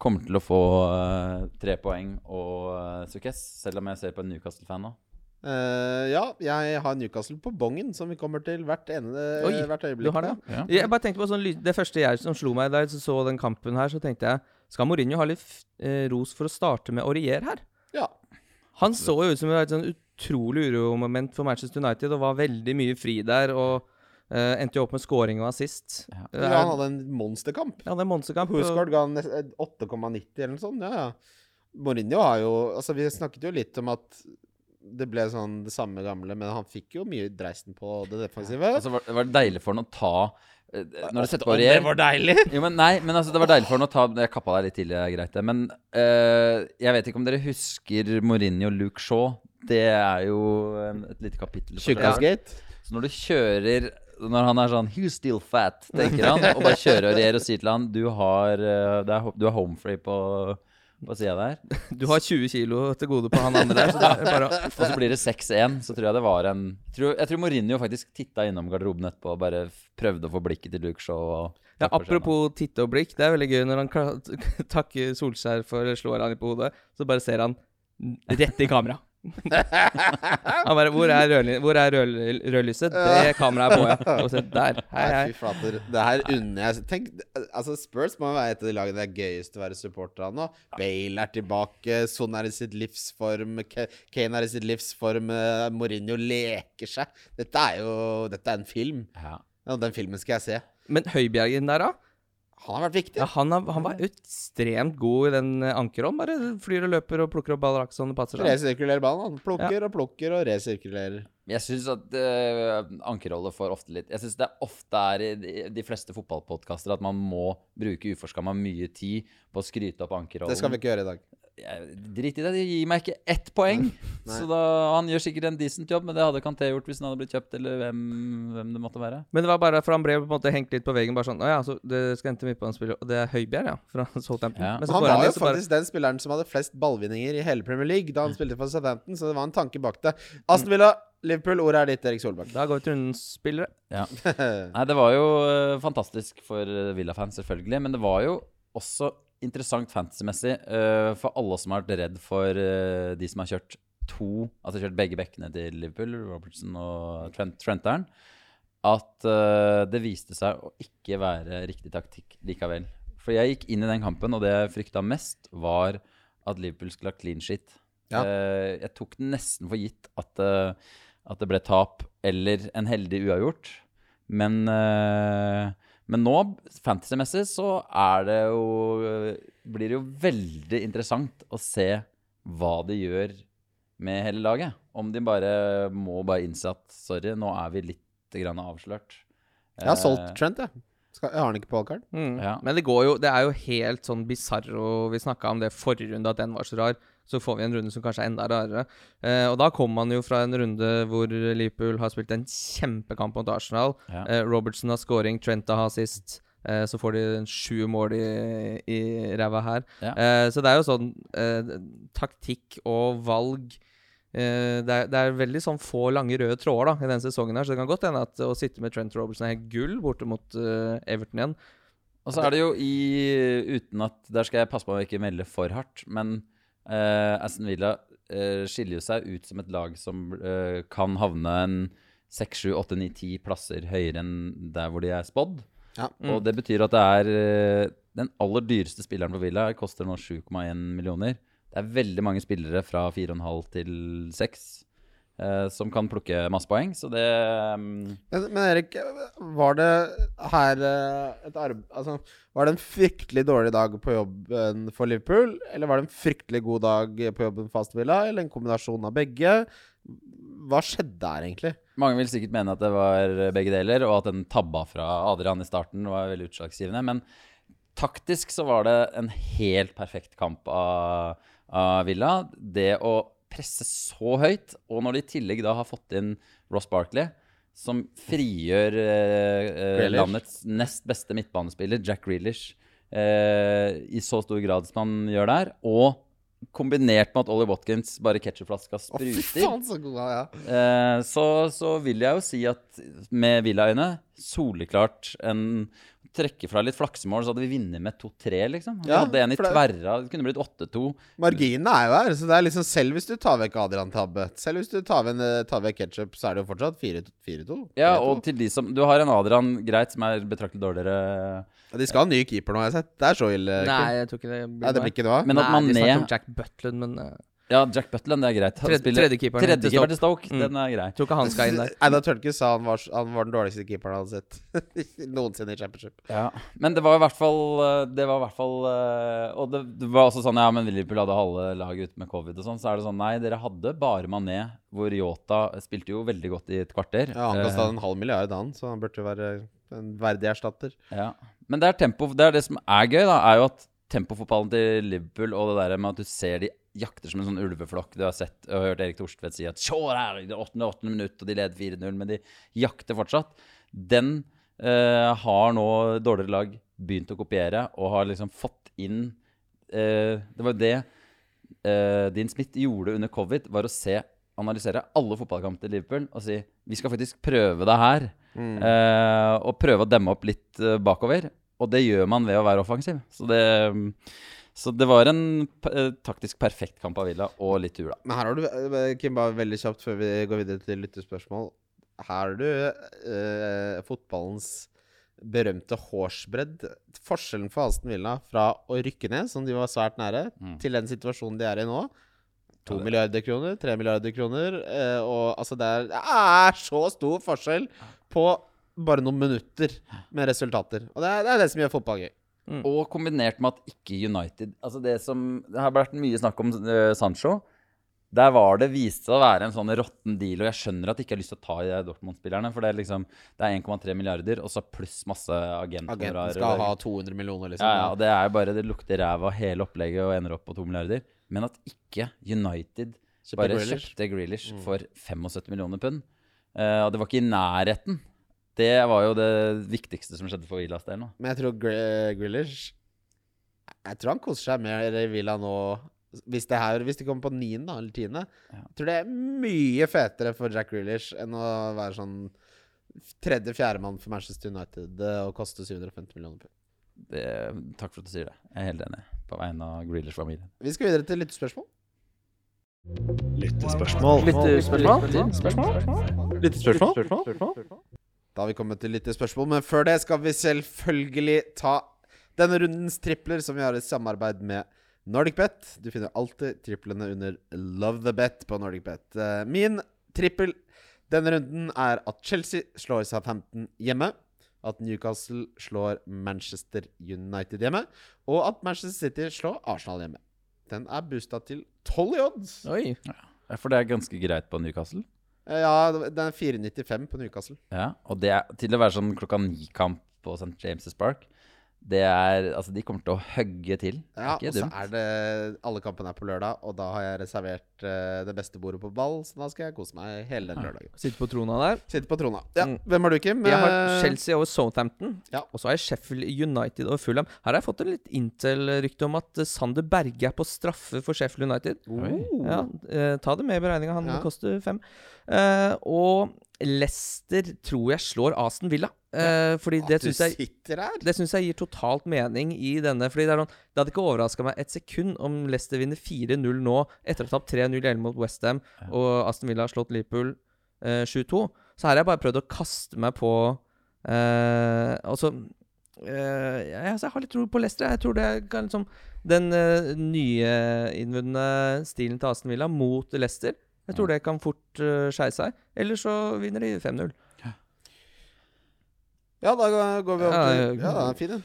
kommer til å få uh, tre poeng og uh, sukkess, selv om jeg ser på en Newcastle-fan nå. Uh, ja, jeg har Newcastle på bongen, som vi kommer til hvert, ene, Oi, hvert øyeblikk. Du har det? ja. Ja. Jeg bare tenkte på sånn, Det første jeg som slo meg da jeg så den kampen her, så tenkte jeg Skal Mourinho ha litt eh, ros for å starte med Aurier her? Ja. Han så jo ut som et sånn utrolig uromoment for Manchester United og var veldig mye fri der. Og eh, endte jo opp med scoring og assist. Ja. Ja, er- han hadde en monsterkamp. Ja, det er monsterkamp. Husgaard ga han eh, 8,90 eller noe sånt. Ja, ja. Mourinho har jo Altså, vi snakket jo litt om at det ble sånn det samme gamle, men han fikk jo mye dreisen på det defensive. Altså, var, var det deilig for han å ta eh, Når du setter på Om det Aurier var deilig! Jo, men nei, men altså, det var deilig for han å ta Jeg kappa deg litt tidlig, greit, det. Men uh, jeg vet ikke om dere husker Mourinho Luke Shaw. Det er jo et lite kapittel. Tjukkasgate. Så når du kjører Når han er sånn He's still fat, tenker han, og bare kjører og regjerer og sier til han Du har, eh, det er, du har home free på, sier jeg der. Du har 20 kilo til gode på han andre der. Så det bare Og så blir det 6-1. Så tror jeg det var en tror, Jeg tror Mourinho faktisk titta innom garderoben etterpå og bare prøvde å få blikket til Luke Shaw. Ja, apropos titte og blikk, det er veldig gøy når han takker Solskjær for slår han i på hodet, så bare ser han rett i kamera. Han bare 'Hvor er, rødly hvor er rød rødlyset?' Det kameraet er på, ja. Og så der. Hei, Nei, hei. fy flater. Det her unner jeg Tenk, altså Spurs må være et av de lagene det er gøyest å være supporter av nå. Bale er tilbake, Son er i sitt livsform, Kane er i sitt livsform, eh, Mourinho leker seg. Dette er jo Dette er en film. Ja. Og den filmen skal jeg se. Men Høibjergen der, da? Han har vært viktig. Ja, han, har, han var ekstremt god i den eh. Bare flyr og løper og plukker opp baller akkurat som det passer seg. Resirkulerer ballen. Han plukker og plukker og resirkulerer. Jeg syns at uh, ankerholdet får ofte litt Jeg syns det ofte er i de, de fleste fotballpodkaster at man må bruke uforskamma mye tid på å skryte opp ankerholden. Det skal vi ikke gjøre i dag. Drit i det. de gir meg ikke ett poeng. Nei. Så da, Han gjør sikkert en decent jobb, men det hadde Kanté gjort hvis han hadde blitt kjøpt, eller hvem, hvem det måtte være. Men det var bare for han ble på en måte hengt litt på veggen. Bare sånn Å ja, så det skal hente midtbanespiller Og det er Høibjerg, ja. Fra Southampton. Ja. Men så Han var han jo så bare- faktisk den spilleren som hadde flest ballvinninger i hele Premier League da han spilte for Southampton, så det var en tanke bak det. Aston Villa, Liverpool, ordet er ditt, Erik Solberg. Da går vi til rundens spillere. Nei, det var jo eh, fantastisk for uh, Villa-fans, selvfølgelig. Men det var jo også interessant fantasy-messig uh, for alle som har vært redd for uh, de som har kjørt to Altså kjørt begge bekkene til Liverpool, Robertson og Trent, Trenteren. At uh, det viste seg å ikke være riktig taktikk likevel. For jeg gikk inn i den kampen, og det jeg frykta mest, var at Liverpool skulle ha clean shit. Ja. Jeg tok nesten for gitt at, at det ble tap eller en heldig uavgjort. Men, eh, men nå, fantasy-messig, så er det jo Blir det jo veldig interessant å se hva de gjør med hele laget. Om de bare må bare innse at sorry, nå er vi litt grann avslørt. Jeg har solgt Eh, Trent, jeg. Skal, jeg har han ikke på wildcard. Mm. Ja. Men det går jo Det er jo helt sånn bisarro Vi snakka om det forrige runde, at den var så rar. Så får vi en runde som kanskje er enda rarere. Eh, og da kommer man jo fra en runde hvor Liverpool har spilt en kjempekamp mot Arsenal. Ja. Eh, Robertson har scoring, Trent har assist. Eh, så får de en sju mål i, i ræva her. Ja. Eh, så det er jo sånn eh, taktikk og valg eh, det, er, det er veldig sånn få lange røde tråder da i denne sesongen. her Så det kan godt hende at å sitte med Trent Robertson er helt gull borte mot Everton igjen. Og så er det jo i Uten at Der skal jeg passe på å ikke melde for hardt, men uh, Aston Villa uh, skiller seg ut som et lag som uh, kan havne en 6, 7, 8, 9, 10 plasser høyere enn der hvor de er spådd. Ja. Og det betyr at det er den aller dyreste spilleren på Villa koster nå 7,1 millioner. Det er veldig mange spillere fra 4,5 til 6 eh, som kan plukke masse poeng, så det um... Men, men Erik, var det her eh, et arbeid altså, Var det en fryktelig dårlig dag på jobben for Liverpool? Eller var det en fryktelig god dag på jobben for Aston Villa? Eller en kombinasjon av begge? Hva skjedde her, egentlig? Mange vil sikkert mene at det var begge deler, og at den tabba fra Adrian i starten var veldig utslagsgivende. Men taktisk så var det en helt perfekt kamp av, av Villa. Det å presse så høyt, og når de i tillegg da har fått inn Ross Barkley, som frigjør eh, eh, landets nest beste midtbanespiller, Jack Grealish, eh, i så stor grad som han gjør der, og kombinert med at Ollie Watkins bare ketsjupflaska spruter, oh, faen, så god! Ja. Eh, så, så vil jeg jo si at med Villa-øyne, soleklart en Trekke fra litt flaksemål, så hadde vi vunnet med 2-3, liksom. Vi Ja, hadde en i det- tverra. Det kunne blitt 8-2. Marginene er jo her. Så det er liksom Selv hvis du tar vekk Adrian Tabbe, selv hvis du tar, vekk- tar vekk ketchup, så er det jo fortsatt 4-2. Ja, og til de som Du har en Adrian, greit, som er betraktelig dårligere. De skal ha ny keeper nå, har jeg sett. Det er så ille. Nei, jeg tror ikke det Nei, det blir ikke noe av. Men at Nei, de Mané om Jack Butland, men uh... Ja, Jack Butland, det er greit. Tredje- tredjekeeperen til Tredjekeeper til Stoke, Mm. den er grei. tror ikke han skal inn der. Eida Tørke sa han var, han var den dårligste keeperen han hadde sett noensinne i championship. Ja, men det var i hvert fall eh, Det var i hvert fall eh, Og det, det var også sånn Ja, men Liverpool hadde halve laget ute med covid og sånn. Så er det sånn Nei, dere hadde bare Mané, hvor Yota spilte jo veldig godt i et kvarter. Ja, Han kasta en halv milliard, han, så han burde jo være en verdig erstatter. Ja. Men det er tempo Det er det som er gøy, da, er jo at tempofotballen til Liverpool og det der med at du ser de jakter som en sånn ulveflokk. Du har sett og hørt Erik Thorstvedt si at Sjå der, i det 88. minutt, og de leder 4-0, men de jakter fortsatt. Den eh, har nå dårligere lag begynt å kopiere, og har liksom fått inn eh, Det var jo det eh, Dean Smith gjorde under covid, var å se analysere alle fotballkamper til Liverpool og si vi skal faktisk prøve det her. Eh, og prøve å demme opp litt eh, bakover. Og det gjør man ved å være offensiv. Så det, så det var en eh, taktisk perfekt kamp av Villa, og litt da. Men her har du, Kim, bare veldig kjapt før vi går videre til lyttespørsmål. Her har du eh, fotballens berømte hårsbredd. Forskjellen for Aston Villa fra å rykke ned, som de var svært nære, Mm. til den situasjonen de er i nå. To Ja, milliarder kroner, tre milliarder kroner. Eh, og altså, det er, det er så stor forskjell på bare noen minutter med resultater. Og det er det, er det som gjør fotball gøy. Og kombinert med at ikke United Altså det som Det har vært mye snakk om uh, Sancho. Der var det viste seg å være en sånn råtten deal, og jeg skjønner at de ikke har lyst til å ta i Dortmund-spillerne. For det er liksom Det er 1,3 milliarder, og så pluss masse agenter. Agenten skal ha 200 millioner, liksom. Ja, ja, og det er jo bare Det lukter ræv av hele opplegget og ender opp på 2 milliarder. Men at ikke United Kjøpte bare Grealish. kjøpte Grealish Mm. for 75 millioner pund. Uh, det var ikke i nærheten. Det var jo det viktigste som skjedde for Villas del nå. Men jeg tror Gre- Grealish Jeg tror han koser seg mer i Villa nå hvis det, her, hvis det kommer på niende eller tiende. Ja. Jeg tror det er mye fetere for Jack Grealish enn å være sånn tredje-fjerdemann for Manchester United eh, og koste 750 millioner. pund. Takk for at du sier det. Jeg er helt enig. På vegne av Grealish-familien. Vi skal videre til lyttespørsmål. Lyttespørsmål. Da har vi kommet til lyttespørsmål, men før det skal vi selvfølgelig ta denne rundens tripler, som vi har i samarbeid med NordicBet. Du finner alltid triplene under Love the Bet på NordicBet. Eh, Min trippel denne runden er at Chelsea slår Southampton hjemme. At Newcastle slår Manchester United hjemme. Og at Manchester City slår Arsenal hjemme. Den er boosta til 12 i odds. Oi. Ja, For det er ganske greit på Newcastle. Eh, Ja, den er 4,95 på Newcastle. Ja, og det er til å være sånn klokka ni-kamp på St. James' Park. Det er Altså, de kommer til å hogge til. Ja, Ikke og så er det Alle kampene er på lørdag, og da har jeg reservert uh, det beste bordet på ball, så da skal jeg kose meg hele den lørdagen. Sitte på trona der. Sitte på trona. Ja, Mm. Hvem har du, Kim? Jeg har Eh, Chelsea over Southampton. Ja. Og så har jeg Sheffield United over Fulham. Her har jeg fått en litt Intel-rykte om at eh, Sander Berge er på straffe for Sheffield United. oh. Ja, uh, Ta det med i beregninga. Han Ja. koster fem. Uh, og Leicester tror jeg slår Aston Villa. Eh, fordi det syns jeg det synes jeg gir totalt mening i denne. Fordi Det, noen, det hadde ikke overraska meg et sekund om Leicester vinner 4-0 nå, etter å ha tapt 3-0 hjemme mot Westham, og Aston Villa har slått Liverpool eh, 7-2. Så her har jeg bare prøvd å kaste meg på eh, Altså Uh, ja, altså, Jeg har litt tro på Leicester. Jeg tror det kan liksom Den uh, nyinnvunne stilen til Aston Villa mot Leicester Jeg tror det kan fort uh, skeie seg. Eller så vinner de 5-0. Ja, da går vi opp til ja, det den er fin, den.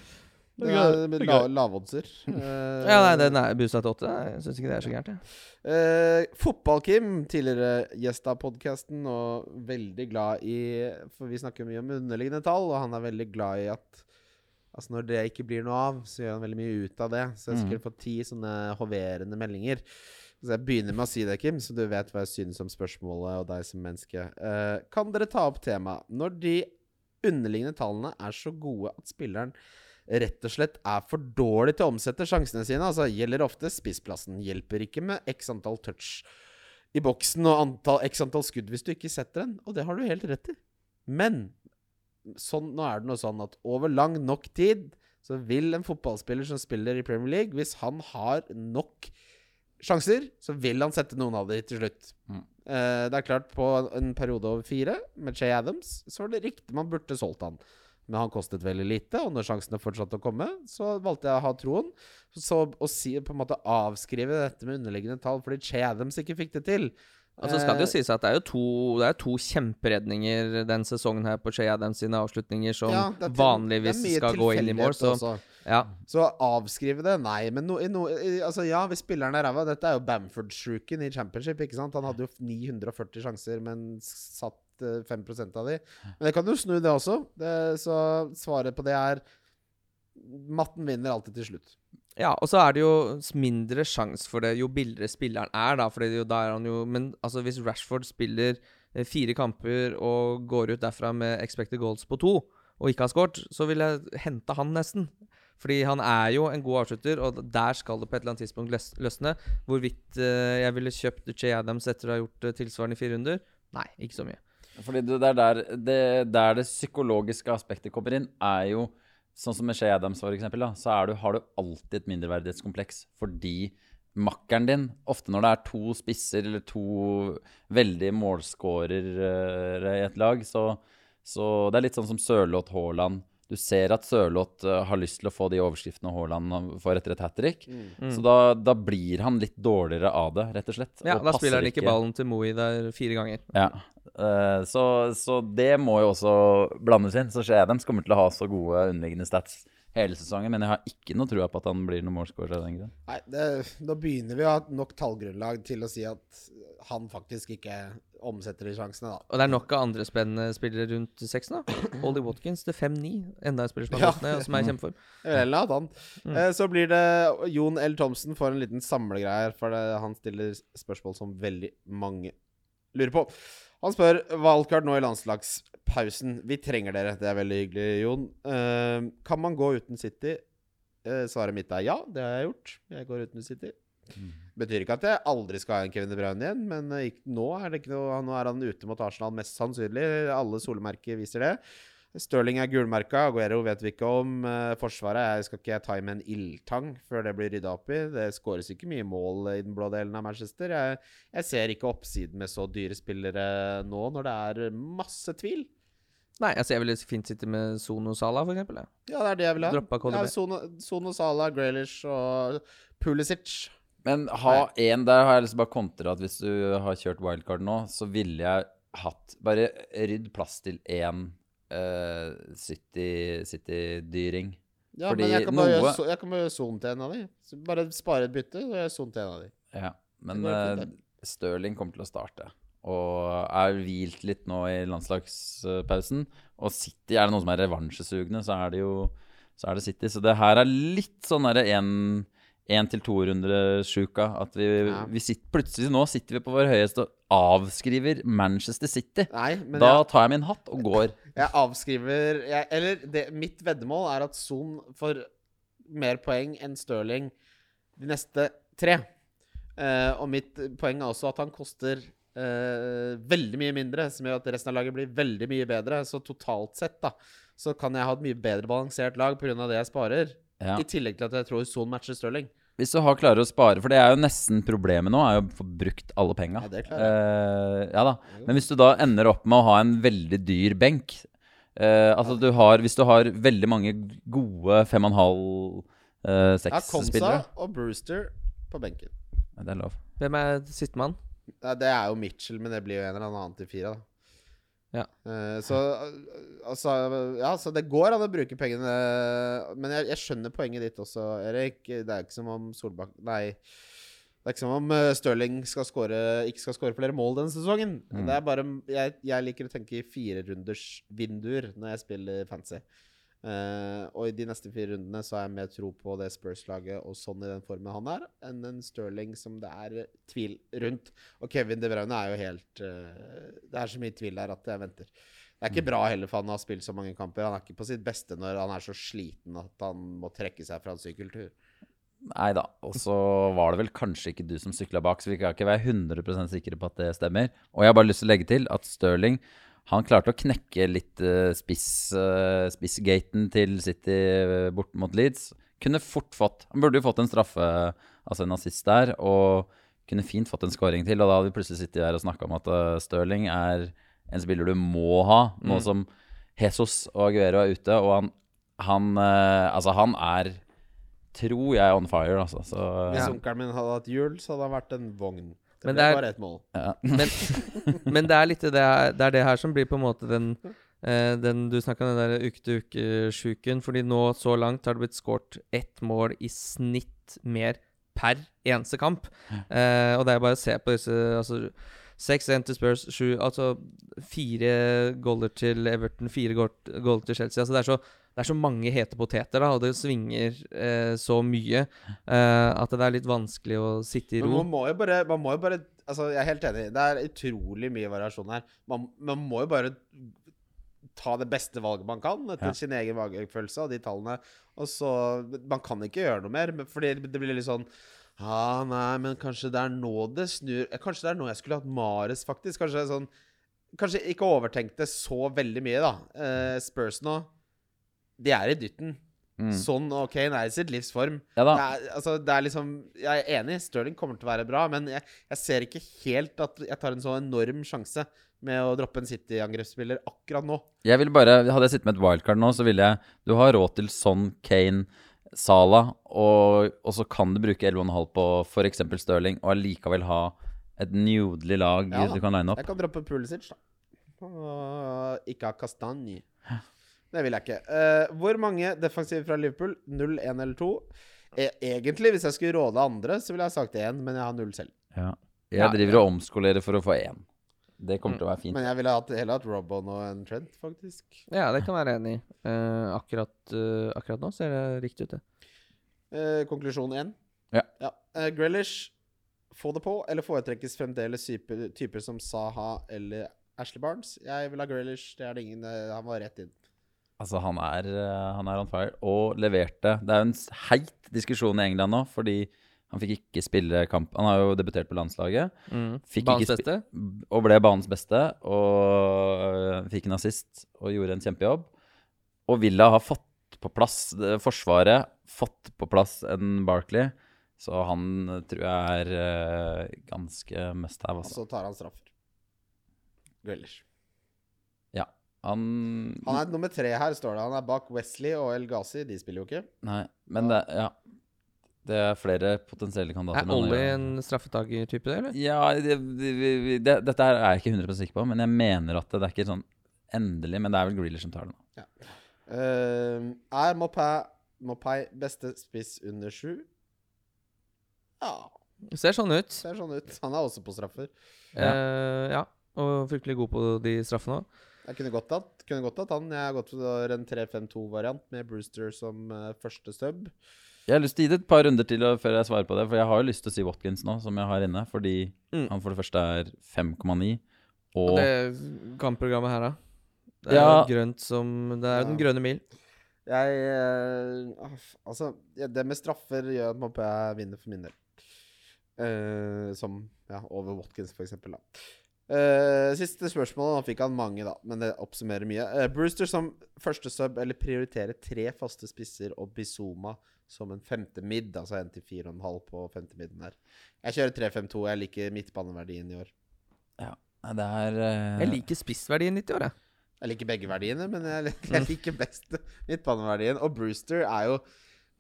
Det er la, Lavoddser. Eh, Ja, nei, den er bussa til åtte. Jeg syns ikke det er så gærent. jeg. Uh, Fotball-Kim, tidligere gjest av podkasten, og veldig glad i For vi snakker mye om underliggende tall, og han er veldig glad i at Altså Når det ikke blir noe av, så gjør han veldig mye ut av det. Så jeg skulle mm. fått ti sånne hoverende meldinger. Så jeg begynner med å si det, Kim, så du vet hva jeg synes om spørsmålet og deg som menneske. Uh, kan dere ta opp temaet når de underliggende tallene er så gode at spilleren rett og slett er for dårlig til å omsette sjansene sine. Altså gjelder ofte spissplassen. Hjelper ikke med x antall touch i boksen og antall, x antall skudd hvis du ikke setter den. Og det har du helt rett i. Men sånn, nå er det noe sånn at over lang nok tid så vil en fotballspiller som spiller i Premier League, hvis han har nok sjanser, så vil han sette noen av de til slutt. Mm. Uh, det er klart, på en periode over fire, med Jay Adams, så var det riktig man burde solgt han. Men han kostet veldig lite, og når sjansene fortsatte å komme, så valgte jeg å ha troen. Så å si, på en måte avskrive dette med underliggende tall fordi Jay Adams ikke fikk det til Og så skal det jo Eh, sies at det er jo to, det er to kjemperedninger den sesongen her på Jay Adams sine avslutninger som ja, til- vanligvis skal gå inn i mål. Så også. Ja. Så avskrive det? Nei. Men no, no, altså ja, hvis spilleren er ræva Dette er jo Bamford-sjuken i championship. ikke sant? Han hadde jo 940 sjanser, men satt eh, 5 av de. Men det kan jo snu, det også. Det, så svaret på det er Matten vinner alltid til slutt. ja, og så er det jo mindre sjanse for det jo billigere spilleren er, da. For da er han jo Men altså, hvis Rashford spiller eh, fire kamper og går ut derfra med expected goals på to, og ikke har skåret, så vil jeg hente han nesten. Fordi han er jo en god avslutter, og der skal det på et eller annet tidspunkt løsne. Hvorvidt eh, jeg ville kjøpt Jay Adams etter å ha gjort eh, tilsvarende fire runder? Nei, ikke så mye. Fordi det er der det, der det psykologiske aspektet kommer inn, er jo Sånn som med Shay Adams, for eksempel, da, så du, har du alltid et mindreverdighetskompleks fordi makkeren din Ofte når det er to spisser eller to veldig målskårere i et lag, så, så det er litt sånn som Sørloth Haaland. Du ser at Sørloth eh, har lyst til å få de overskriftene Haaland får etter et hat trick. Mm. Så da, da blir han litt dårligere av det, rett og slett. Ja, og da spiller han ikke ballen til Moe der fire ganger. ja. Eh, så, så det må jo også blandes inn. Så Adams kommer til å ha så gode underliggende stats hele sesongen, men jeg har ikke noe trua på at han blir noen målscorer av den grunn. Nei, det, Da begynner vi å ha nok tallgrunnlag til å si at han faktisk ikke omsetter de sjansene, da. Og det er nok av andre spennende spillere rundt seksen. da Ollie Watkins til 5-9. Enda en spiller som har gått ned, og som er i kjempeform. Eller. Mm. Eh, så blir det Jon L. Thomsen får en liten samlegreie her, for det, han stiller spørsmål som veldig mange lurer på. Han spør valgkart nå i landslagspausen. Vi trenger dere. Det er veldig hyggelig, Jon. Uh, kan man gå uten City? Uh, svaret mitt er ja. Det har jeg gjort. Jeg går uten City. Betyr ikke at jeg aldri skal ha en Kevin De Bruyne igjen, men eh, nå er, det ikke noe, nå er han ute mot Arsenal, mest sannsynlig. Alle solmerker viser det. Stirling er gulmerka, Aguero vet vi ikke om. Eh, forsvaret jeg skal ikke jeg ta i med en ildtang før det blir rydda opp i. Det skåres ikke mye mål i den blå delen av Manchester. Jeg, jeg ser ikke oppsiden med så dyre spillere nå, når det er masse tvil. Nei, altså jeg ville fint sitte med Sono Sala, for eksempel. Ja. Ja, det er det jeg vil ha. Ja, Sono, Sono Sala, Graylish og Pulisic. Men ha én der har jeg lyst til å bare kontre at hvis du har kjørt wildcard nå, så ville jeg hatt Bare rydd plass til én eh, City- City-dyring. Ja, Fordi men jeg kan bare noe- gjøre jeg Son til en av de. Bare spare et bytte, og gjøre Son til en av de. ja. Men går eh. Stirling kommer til å starte. Og er hvilt litt nå i landslagspausen. Og City, er det noen som er revansjesugne, så er det jo så er det City. Så det her er litt sånn derre én til to-runde-sjuka. At vi, Ja. vi sitter, plutselig nå sitter vi på vår høyeste og avskriver Manchester City. Nei, men da jeg, tar jeg min hatt og går. jeg avskriver jeg, Eller det, mitt veddemål er at Son får mer poeng enn Stirling de neste tre. Uh, og mitt poeng er også at han koster uh, veldig mye mindre, som gjør at resten av laget blir veldig mye bedre. Så totalt sett, da, så kan jeg ha et mye bedre balansert lag pga. det jeg sparer. Ja. I tillegg til at jeg tror Son matcher Stirling. Hvis du har klarer å spare, for det er jo nesten problemet nå, er jo å få brukt alle penga. Ja, Eh, ja da. Men hvis du da ender opp med å ha en veldig dyr benk uh, Altså du har Hvis du har veldig mange gode fem og en halv, eh, Jeg Ja, Komsa og Brewster på benken. Ja, Det er lov. Hvem er sistemann? Ja, det er jo Mitchell, men det blir jo en eller annen til fire, da. Ja. Eh, så altså Ja, så det går an å bruke pengene. Men jeg, jeg skjønner poenget ditt også, Erik. Det er ikke som om Solbakk Nei. Det er ikke som om uh, Stirling skal score, ikke skal skåre flere mål denne sesongen. Mm. Det er bare jeg, jeg liker å tenke i firerundersvinduer når jeg spiller fancy. Eh, og i de neste fire rundene så har jeg mer tro på det Spurs-laget og sånn i den formen han er, enn en Stirling som det er tvil rundt. Og Kevin De Bruyne er jo helt uh, Det er så mye tvil der at jeg venter. Det er ikke bra heller, for han har spilt så mange kamper. Han er ikke på sitt beste når han er så sliten at han må trekke seg fra en sykkeltur. Nei da. Og så var det vel kanskje ikke du som sykla bak, så vi kan ikke være 100% sikre på at det stemmer. Og jeg har bare lyst til å legge til at Stirling han klarte å knekke litt uh, spiss, uh, spissgaten til City uh, bort mot Leeds. Kunne fort fått Han burde jo fått en straffe, altså en assist der, og kunne fint fått en scoring til. Og da hadde vi plutselig sittet her og snakka om at Stirling er en spiller du må ha, nå Mm. som Jesus og Aguero er ute. Og han, han Altså, han er tror jeg on fire, altså. Så Hvis Ja. onkelen min hadde hatt hjul, så hadde han vært en vogn. Det Men ble det er- bare ett mål. ja. Men, men det er litt det, her- det er det her som blir på en måte den, eh, den Du snakka om den der uke-til-uke-sjuken. Fordi nå så langt har det blitt skåret ett mål i snitt mer per eneste kamp. Eh, og det er bare å se på disse altså, Seks igjen til Spurs, 7 Altså fire goaler til Everton, fire goaler til Chelsea. Altså det er så det er så mange hete poteter, da, og det svinger eh, så mye eh, at det er litt vanskelig å sitte i Men ro. man må jo bare, man må jo bare Altså, jeg er helt enig. Det er utrolig mye variasjon her. Man, man må jo bare ta det beste valget man kan etter Ja. sin egen magefølelse av de tallene. Og så Man kan ikke gjøre noe mer, men- fordi det blir litt sånn Ja, nei, men kanskje det er nå det snur eh, Kanskje det er nå jeg skulle hatt Mares, faktisk. Kanskje sånn Kanskje ikke overtenkte så veldig mye, da. Eh, Spurs nå, de er i dytten. Mm. Sånn og Kane er i sitt livs form. ja. Det er, altså, det er liksom Jeg er enig, Stirling kommer til å være bra, men jeg, jeg ser ikke helt at jeg tar en så enorm sjanse med å droppe en City-angrepsspiller akkurat nå. Jeg vil bare, Hadde jeg sittet med et wildcard nå, så ville jeg Du har råd til sånn Kane, Salah, og, og så kan du bruke 11,5 på f.eks. Stirling, og allikevel ha et nydelig lag Ja du kan line opp. Jeg kan droppe Pulisic, da. Og ikke ha Kastanje. Det vil jeg ikke. Uh, hvor mange defensive fra Liverpool? 0, 1 eller 2? E egentlig, hvis jeg skulle råde andre, så ville jeg sagt 1, men jeg har 0 selv. Ja. Jeg driver og omskolerer for å få én. Det kommer til å være fint. Men jeg ville hatt, heller hatt Robon og en Trent, faktisk. Ja, det kan jeg være enig i. Uh, akkurat, uh, akkurat nå ser det riktig ut, det. Uh, konklusjon 1. Ja. Eh, Grealish, få det på, eller foretrekkes fremdeles typer, typer som Saha eller Ashley Barnes? Jeg vil ha Grealish, det er det ingen Han var rett inn. Altså, han er, han er on fire, og leverte. Det er jo en heit diskusjon i England nå, fordi han fikk ikke spille kamp. Han har jo debutert på landslaget. Fikk Banens ikke beste? og ble banens beste. Og fikk en assist og gjorde en kjempejobb. Og Villa har fått på plass Forsvaret fått på plass en Barkley. Så han tror jeg er øh, ganske must have, Og altså. så tar han straffer. Grealish. Ja. Han Han er nummer tre her, står det. Han er bak Wesley og El Ghazi. De spiller jo ikke. Nei, men det Ja. Det er flere potensielle kandidater. Er gjør- en straffetakertype, det, eller? Ja, det, vi- det, dette her er jeg ikke 100 sikker på, men jeg mener at det, det er ikke sånn endelig. Men det er vel Grealish som tar det nå. Eh, er Mopay, Mopay beste spiss under sju? Ja Det ser sånn ut. Ser sånn ut. Han er også på straffer. Ja. ja. Og fryktelig god på de straffene òg. Jeg kunne godt hatt, kunne godt hatt han. Jeg har gått for en 3-5-2-variant med Brewster som eh, første stub. Jeg har lyst til å gi det et par runder til før jeg svarer på det. For jeg har jo lyst til å si Watkins nå, som jeg har inne. Fordi Mm. han for det første er 5,9. Og Og det kampprogrammet her, da? Det er Ja. grønt som Det er jo den grønne mil. Jeg ah, Altså, det med straffer gjør at Mopé vinner for min del. Uh, som ja, over Watkins, for eksempel, da. Eh, siste spørsmål. Nå fikk han mange, da, men det oppsummerer mye. Uh, Brewster som første sub, eller prioritere tre faste spisser og Bizoma som en femte mid, altså en til fire og en halv på femte midden der. Jeg kjører 3-5-2. Jeg liker midtbaneverdien i år. Ja, det er uh... Jeg liker spissverdien litt i år, jeg. Jeg liker begge verdiene, men jeg, lik- jeg liker best midtbaneverdien. Og Brewster er jo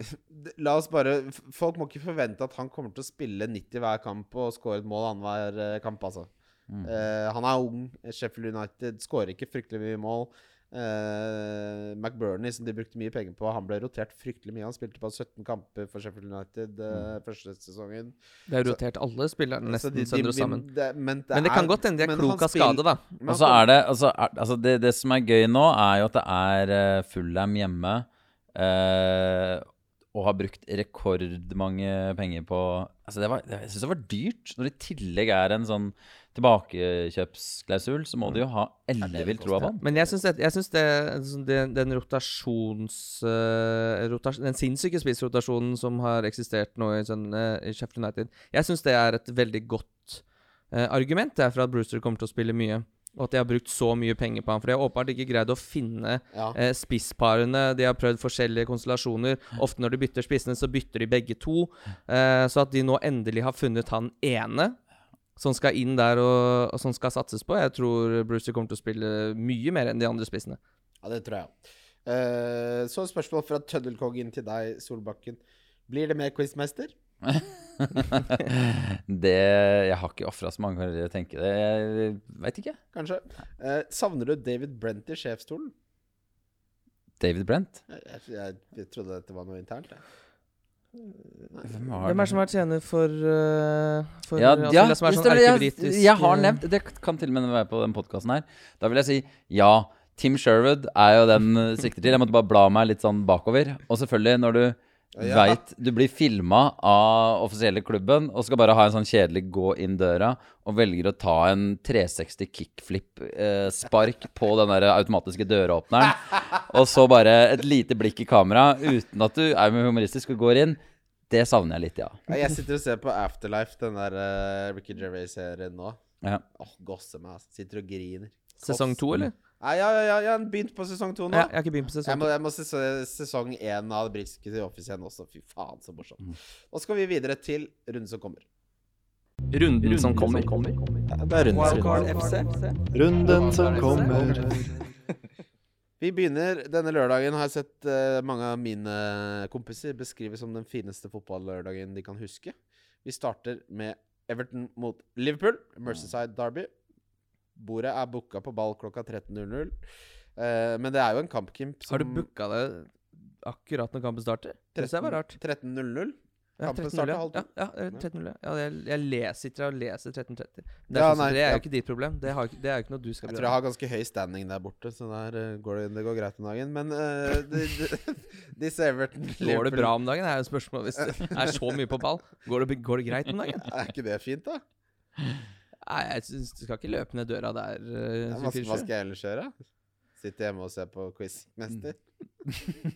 La oss bare Folk må ikke forvente at han kommer til å spille 90 hver kamp og skåre et mål annenhver kamp, altså. Mm. Eh, han er ung. Sheffield United skårer ikke fryktelig mye mål. Uh, McBurney, som de brukte mye penger på, han ble rotert fryktelig mye. Han spilte på 17 kamper for Sheffield United eh, første sesongen. Det har rotert alle spillerne nesten de- de sønder og sammen. De, men, det Men det er- kan godt hende de er klok av skade, da. Og så er det altså, er, altså det, det som er gøy nå, er jo at det er uh, Fullham hjemme. Uh, og har brukt rekordmange penger på Altså det var, Jeg syns det var dyrt. Når det i tillegg er en sånn tilbakekjøpsklausul, så må de jo ha ellevill tro på han. Men jeg syns, det, jeg synes det, det, den rotasjons... Uh, rotas, den sinnssyke spissrotasjonen som har eksistert nå i, sånn, uh, i Sheffield United Jeg syns det er et veldig godt uh, argument det er for at Brewster kommer til å spille mye. Og at de har brukt så mye penger på ham. For de har åpenbart ikke greid å finne ja. eh, spissparene. De har prøvd forskjellige konstellasjoner. Ofte når de bytter spissene, så bytter de begge to. Eh, så at de nå endelig har funnet han ene som skal inn der og, og som skal satses på. Jeg tror Brewster kommer til å spille mye mer enn de andre spissene. Ja, det tror jeg. Uh, så et spørsmål fra Tøddelkongen til deg, Solbakken. Blir det mer quizmester? det Jeg har ikke ofra så mange karrierer, jeg tenke det. Jeg veit ikke. Kanskje. Uh, savner du David Brent i sjefsstolen? David Brent? Jeg, jeg, jeg trodde dette var noe internt. Jeg. Hvem Hvem er det som har vært tjener for, uh, for Ja, altså, ja som er sånn stemmer. jeg, jeg har eh, nevnt Det kan til og med være på den podkasten her. Da vil jeg si ja. Tim Sherwood er jo den eh, sikter til. Jeg måtte bare bla meg litt sånn bakover. Og selvfølgelig, når du Ja. vet Du blir filma av offisielle klubben og skal bare ha en sånn kjedelig gå inn døra, og velger å ta en 360 kickflip-spark på den der automatiske døråpneren, og så bare et lite blikk i kamera uten at du er med humoristisk og går inn. Det savner jeg litt, ja. Jeg sitter og ser på Afterlife, den der uh, Ricky Gervais-serien nå. ja. Åh, gosse meg. Sitter og griner. Sesong to, eller? Nei, ja, ja, ja, jeg har begynt på sesong to nå. Ja, jeg har ikke begynt på Jeg sesong må, jeg må se se- sesong én av det britiske The Office igjen også. Fy faen, så morsomt. Mm. Nå skal vi videre til runden som kommer. Runden som kommer. Det er runden som kommer. Runden som kommer. Vi begynner denne lørdagen, har jeg sett uh, mange av mine kompiser beskrive som den fineste fotballørdagen de kan huske. Vi starter med Everton mot Liverpool, Mercyside Derby. Bordet er booka på ball klokka 13.00. Uh, men det er jo en kampkimp som Har du booka det akkurat når kampen starter? Det var rart. 13.00. Ja, Kampen 13.00, ja. Ja, ja, eh, 13.00. Ja, jeg, jeg leser, sitter og leser 13.30. Det, Ja, sånn- det er ja. jo ikke ditt problem. Det, har, det er jo ikke noe du skal Jeg tror jeg har ganske høy standing der borte, så der eh, går det, det går greit om dagen. Men uh, de, Everton Går det bra om dagen? Det er jo spørsmålet hvis det er så mye på ball. Går det, går det greit om dagen? Er ikke det fint, da? Nei, jeg synes du skal ikke løpe ned døra der. Uh, Ja, hva, hva skal jeg ellers gjøre? Sitte hjemme og se på Quizmester?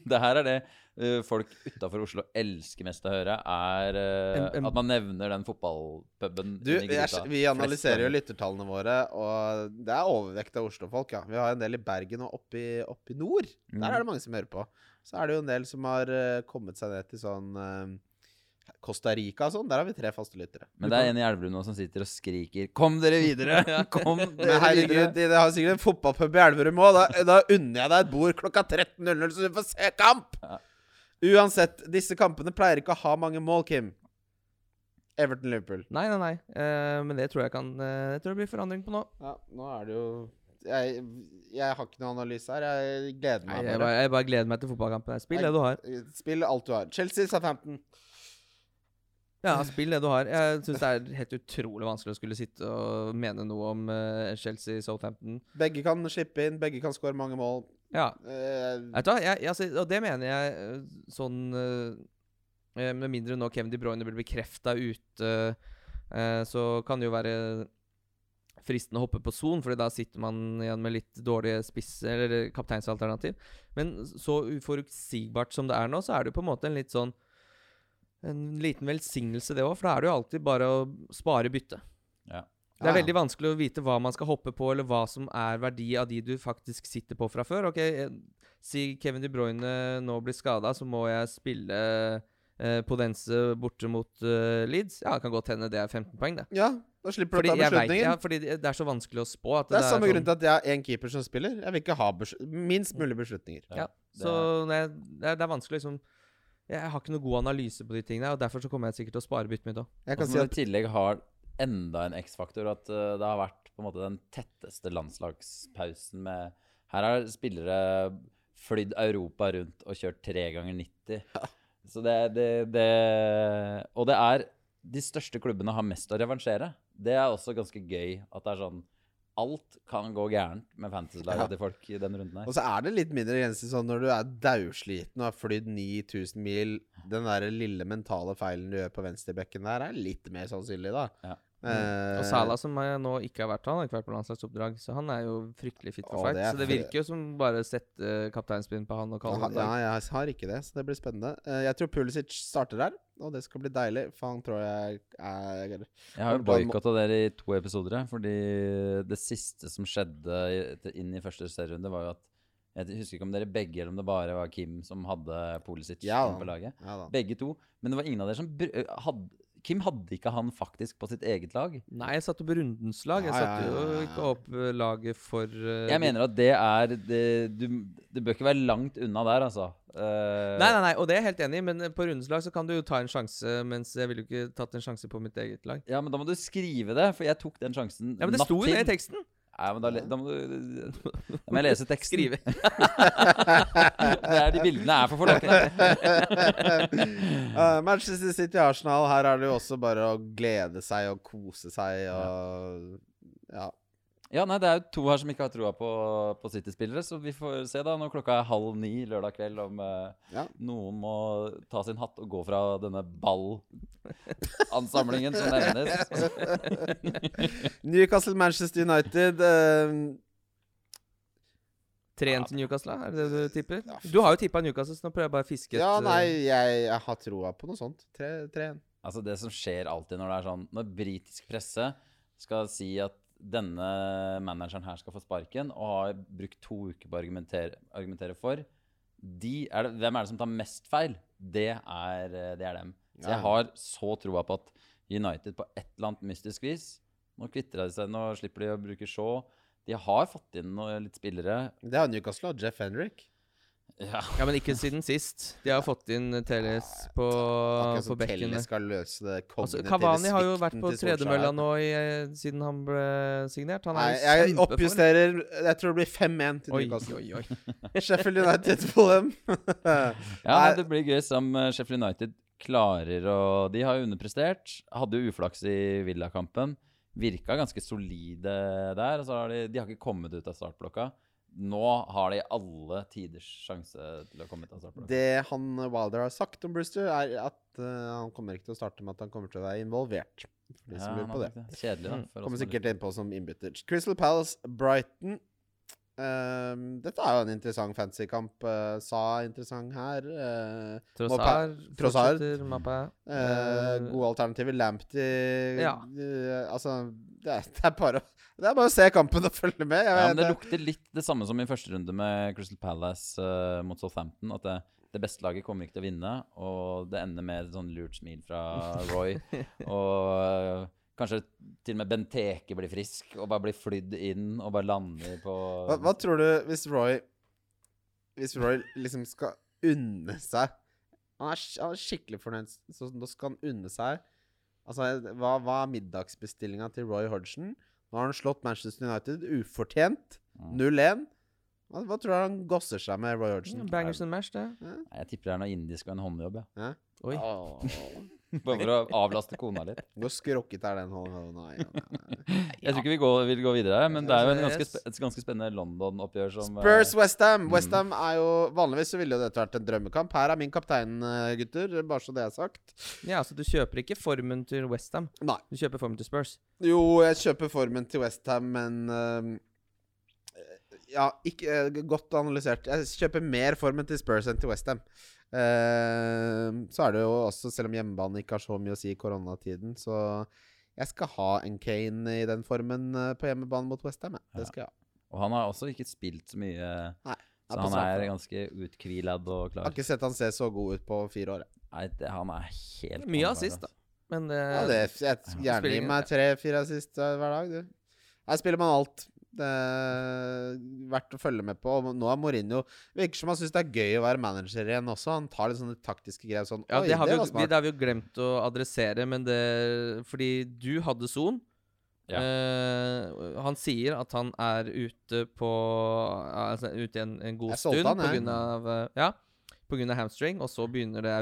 Det her er det uh, folk utafor Oslo elsker mest å høre, er uh, En- en- at man nevner den fotballpuben. Du, jeg, vi analyserer jo lyttertallene våre, og det er overvekt av Oslo-folk, ja. Vi har en del i Bergen og oppe i, oppe i nord. Der Mm. er det mange som hører på. Så er det jo en del som har uh, kommet seg ned til sånn Costa Rica og sånn. Der har vi tre faste lyttere. Men det er en i Elverum nå som sitter og skriker 'Kom dere videre! Kom Men dere herregud, videre!' de, har sikkert en fotballpub i Elverum òg. Da, da unner jeg deg et bord klokka 13.00, så du får se kamp! Ja. Uansett, disse kampene pleier ikke å ha mange mål, Kim. Everton-Liverpool. Nei, nei, nei. Uh, men det tror jeg kan uh, Det tror jeg blir forandring på nå. Ja, nå er det jo jeg, jeg har ikke noe analyse her. Jeg gleder Nei, meg jeg, bare. jeg bare gleder meg til fotballkampen. Spill det du har. Spill alt du har. Chelsea, Southampton. Ja, spill det du har. Jeg syns det er helt utrolig vanskelig å skulle sitte og mene noe om uh, Chelsea Southampton. Begge kan slippe inn, begge kan skåre mange mål. Ja. Uh, Vet du hva, jeg, jeg, altså, og det mener jeg eh, sånn Med mindre nå Kevin De Bruyne blir bekrefta ute, så kan det jo være fristende å hoppe på Son, Fordi da sitter man igjen med litt dårlige spiss- eller kapteinsalternativ. Men så uforutsigbart som det er nå, så er det jo på en måte en litt sånn En liten velsignelse, det òg, for da er det jo alltid bare å spare bytte. Ja. Det er veldig vanskelig å vite hva man skal hoppe på, eller hva som er verdi av de du faktisk sitter på fra før. Ok, eh, Si Kevin De Bruyne nå blir skada, så må jeg spille eh, Podense borte mot eh, Leeds. Ja, det kan godt hende det er 15 poeng, det. ja, da slipper du å ta beslutningen. vet, ja, fordi det det er så vanskelig å spå. At det er samme sånn- grunn til at jeg har én keeper som spiller. Jeg vil ikke ha minst mulig beslutninger. Ja, det så det er, det, er, det er vanskelig liksom Jeg har ikke noe god analyse på de tingene, og derfor så kommer jeg sikkert til å spare byttet mitt òg. Jeg Og kan si at du i tillegg har enda en X-faktor, at uh, det har vært på en måte den tetteste landslagspausen med Her har spillere flydd Europa rundt og kjørt tre ganger 90. Så det, det, det Og det er De største klubbene har mest å revansjere. Det er også ganske gøy at det er sånn Alt kan gå gærent med fantasy-laget Ja. til folk i den runden her. Og så er det litt mindre grenser sånn når du er daudsliten og har flydd 9000 mil. Den der lille mentale feilen du gjør på venstrebekken der, er litt mer sannsynlig, da. Ja. Eh, Og Salah, som jeg nå ikke har vært Han har ikke vært på landslagsoppdrag, så han er jo fryktelig fit for Åh, fight. det Så det virker jo som bare sette kapteinspinn på han og kalle ja, det ja, jeg har ikke det, så det blir spennende. Uh, jeg tror Pulisic starter der, og det skal bli deilig. For han tror jeg er Jeg har jo boikotta dere i to episoder, fordi det siste som skjedde inn i første serierunde, var jo at Jeg husker ikke om dere begge eller om det bare var Kim som hadde Pulisic Ja på laget. Ja. Begge to. Men det var ingen av dere som br hadde Kim hadde ikke han faktisk på sitt eget lag. Nei, jeg satte opp rundens lag. Jeg satte jo ikke opp eh, laget for uh, Jeg mener at det er Det, du, det bør ikke være langt unna der, altså. Uh, Nei, nei, nei, og det er jeg helt enig i, men på rundens lag så kan du jo ta en sjanse, mens jeg ville jo ikke tatt en sjanse på mitt eget lag. Ja, men da må du skrive det, for jeg tok den sjansen Ja, men det sto jo det i teksten. Nei, men da, da må du Da må jeg lese teksten. Skrive. det er de bildene er for forlokkende. uh, Manchester City Arsenal, her er det jo også bare å glede seg og kose seg og Ja. Ja, nei, det er jo to her som ikke har troa på, på City-spillere, så vi får se da når klokka er halv ni lørdag kveld om eh, Ja. noen må ta sin hatt og gå fra denne ballansamlingen som nevnes. Newcastle Manchester United eh, 3-1 til Newcastle, er det det du tipper? Du har jo tippa Newcastle, så nå prøver jeg bare å fiske et Ja, eh, nei, jeg, jeg har troa på noe sånt. 3-1. Altså Det som skjer alltid når det er sånn Når britisk presse skal si at denne manageren her skal få sparken, og har brukt to uker på å argumentere, argumentere for de, er det, Hvem er det som tar mest feil? Det er, eh, det er dem. Så jeg har så troa på at United på et eller annet mystisk vis Nå kvitter de seg, nå slipper de å bruke Shaw. De har fått inn noe, litt spillere. Det er Newcastle og Jeff Henrik. Ja, Ja, men ikke siden sist. De har fått inn Teles på, Akkurat på bekken. Telle skal løse det Altså, Kavani har jo vært på tredemølla nå i, eh, siden han ble signert. Han Nei, er jeg oppjusterer. For. Jeg tror det blir 5-1 til Oi, Newcastle. oi, oi. Sheffield United på dem. Ja, det blir gøy som eh, Sheffield United klarer å De har jo underprestert. Hadde jo uflaks i Villakampen. Virka ganske solide der. Altså har de, de har ikke kommet ut av startblokka. Nå har de alle tiders sjanse til å komme til å starte. Det han Wilder har sagt om Brewster, er at uh, han kommer ikke til å starte med at han kommer til å være involvert. For de Ja, som lurer på det. det. Kjedelig, da. Mm. Kommer sikkert innpå som innbytter. Crystal Palace, Brighton. Ehm, dette er jo en interessant fantasykamp. Uh, Sa er interessant her. Uh, Trossard Trossard. fortsetter mappa. Uh, Eh, gode alternativer. Lamptey Ja. uh, Altså, det er, det, er bare, det er bare å se kampen og følge med. Jeg Ja, men det, Det lukter litt det samme som i første runde med Crystal Palace eh, mot Southampton. At det, det beste laget kommer ikke til å vinne, og det ender med et sånn lurt smil fra Roy. og eh, kanskje til og med Benteke blir frisk og bare blir flydd inn og bare lander på hva, hva tror du hvis Roy Hvis Roy liksom skal unne seg Han er, han er skikkelig fornøyd, så nå skal han unne seg Altså, hva, hva er middagsbestillinga til Roy Hodgson? Nå har han slått Manchester United ufortjent. Mm. 0-1. Hva, hva tror du han gosser seg med Roy Hodgson? Bangers and mash, det. Ja? Jeg tipper det er noe indisk og en håndjobb. Ja. Ja? Oi. Åh. Bare for å avlaste kona litt. Hvor skrokket er den? hånda? ja. Jeg tror ikke vi går, vil gå videre, men det er jo en ganske, et ganske spennende London-oppgjør som eh, Spurs Westham. Westham er jo Vanligvis så ville jo dette vært en drømmekamp. Her er min kaptein, eh, gutter. Bare så det er sagt. Ja, så du kjøper ikke formen til Westham. Nei. Du kjøper formen til Spurs. Jo, jeg kjøper formen til Westham, men uh, Ja, ikke uh, godt analysert. Jeg kjøper mer formen til Spurs enn til Westham. Uh, så er det jo også, selv om hjemmebane ikke har så mye å si i koronatiden, så jeg skal ha en Kane i den formen eh, på hjemmebane mot Westham. Ja. Det skal jeg ha. Og han har også ikke spilt så mye, Nei, så han er ganske uthvilad og Jeg har ikke sett han se så god ut på fire år. Nei, det, han er helt Mye assist, da. altså. Men det, Ja, det, jeg gjerne spiller gi meg tre-fire assist eh, hver dag, du. Her spiller man alt. Det er verdt å følge med på. Og nå er Mourinho Virker som han syns det er gøy å være manager igjen også. Han tar litt sånne taktiske greier sånn Ja, det har, vi, det har vi jo glemt å adressere, men det Fordi du hadde Son. Ja. Eh, han sier at han er ute på Altså ute en, en god stund han, på grunn av Ja, på grunn av hamstring, og så begynner det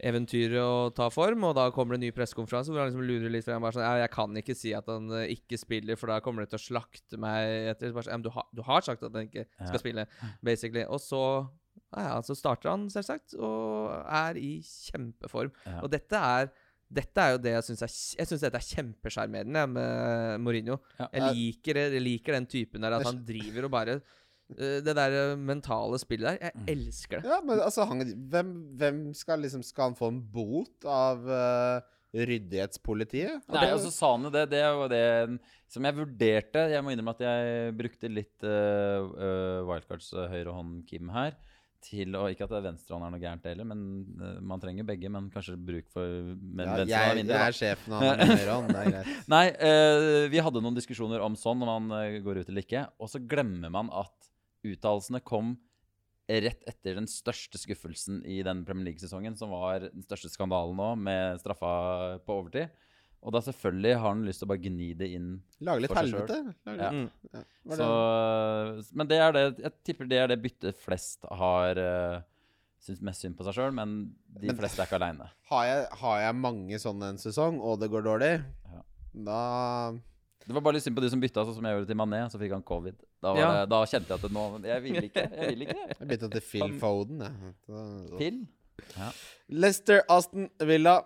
europaeventyret å ta form, og da kommer det en ny pressekonferanse hvor han liksom lurer litt frem. Bare sånn, 'Jeg kan ikke si at han eh, ikke spiller, for da kommer de til å slakte meg etter.' Bare sånn, du, har- du har sagt at han ikke skal Ja. spille, basically. Og så ja, så starter han, selvsagt, og er i kjempeform. Ja. Og dette er dette er jo det jeg syns er Jeg synes dette er kjempesjarmerende med Mourinho. Ja. Jeg liker jeg liker den typen der, at han driver og bare Det der eh, mentale spillet der. Jeg elsker det. Ja, men altså, han, hvem, hvem skal liksom Skal han få en bot av uh, ryddighetspolitiet? Og Nei, det- og så sa han jo det. Det var det som jeg vurderte. Jeg må innrømme at jeg brukte litt uh, Wildcards uh, høyre hånd Kim her. Til å, Ikke at det er venstrehånd er noe gærent heller, men uh, man trenger begge. Men kanskje bruk for men ja, jeg, mindre. jeg er sjefen, av han er høyre hånd. Det er greit. Nei, eh, vi hadde noen diskusjoner om sånn, når man eh, går ut eller ikke. Og så glemmer man at uttalelsene kom rett etter den største skuffelsen i den Premier League-sesongen, som var den største skandalen nå, med straffa på overtid. Og da selvfølgelig har han lyst til å bare gni det inn. Lage litt For seg helvete. Lage Ja. litt, Mm. ja. Så, men det er det Jeg tipper det er det byttet flest har uh, syns mest synd på seg sjøl, men de Men- fleste er ikke aleine. har, har jeg mange sånne en sesong, og det går dårlig, Ja. da Det var bare litt synd på de som bytta, sånn som jeg gjorde til Mané, så fikk han covid. Da, var Ja. det, da kjente jeg at det nå Jeg vil ikke. Jeg vil ikke. Jeg bytta til Phil Han- Foden, jeg. Så- Ja. Leicester, Aston Villa.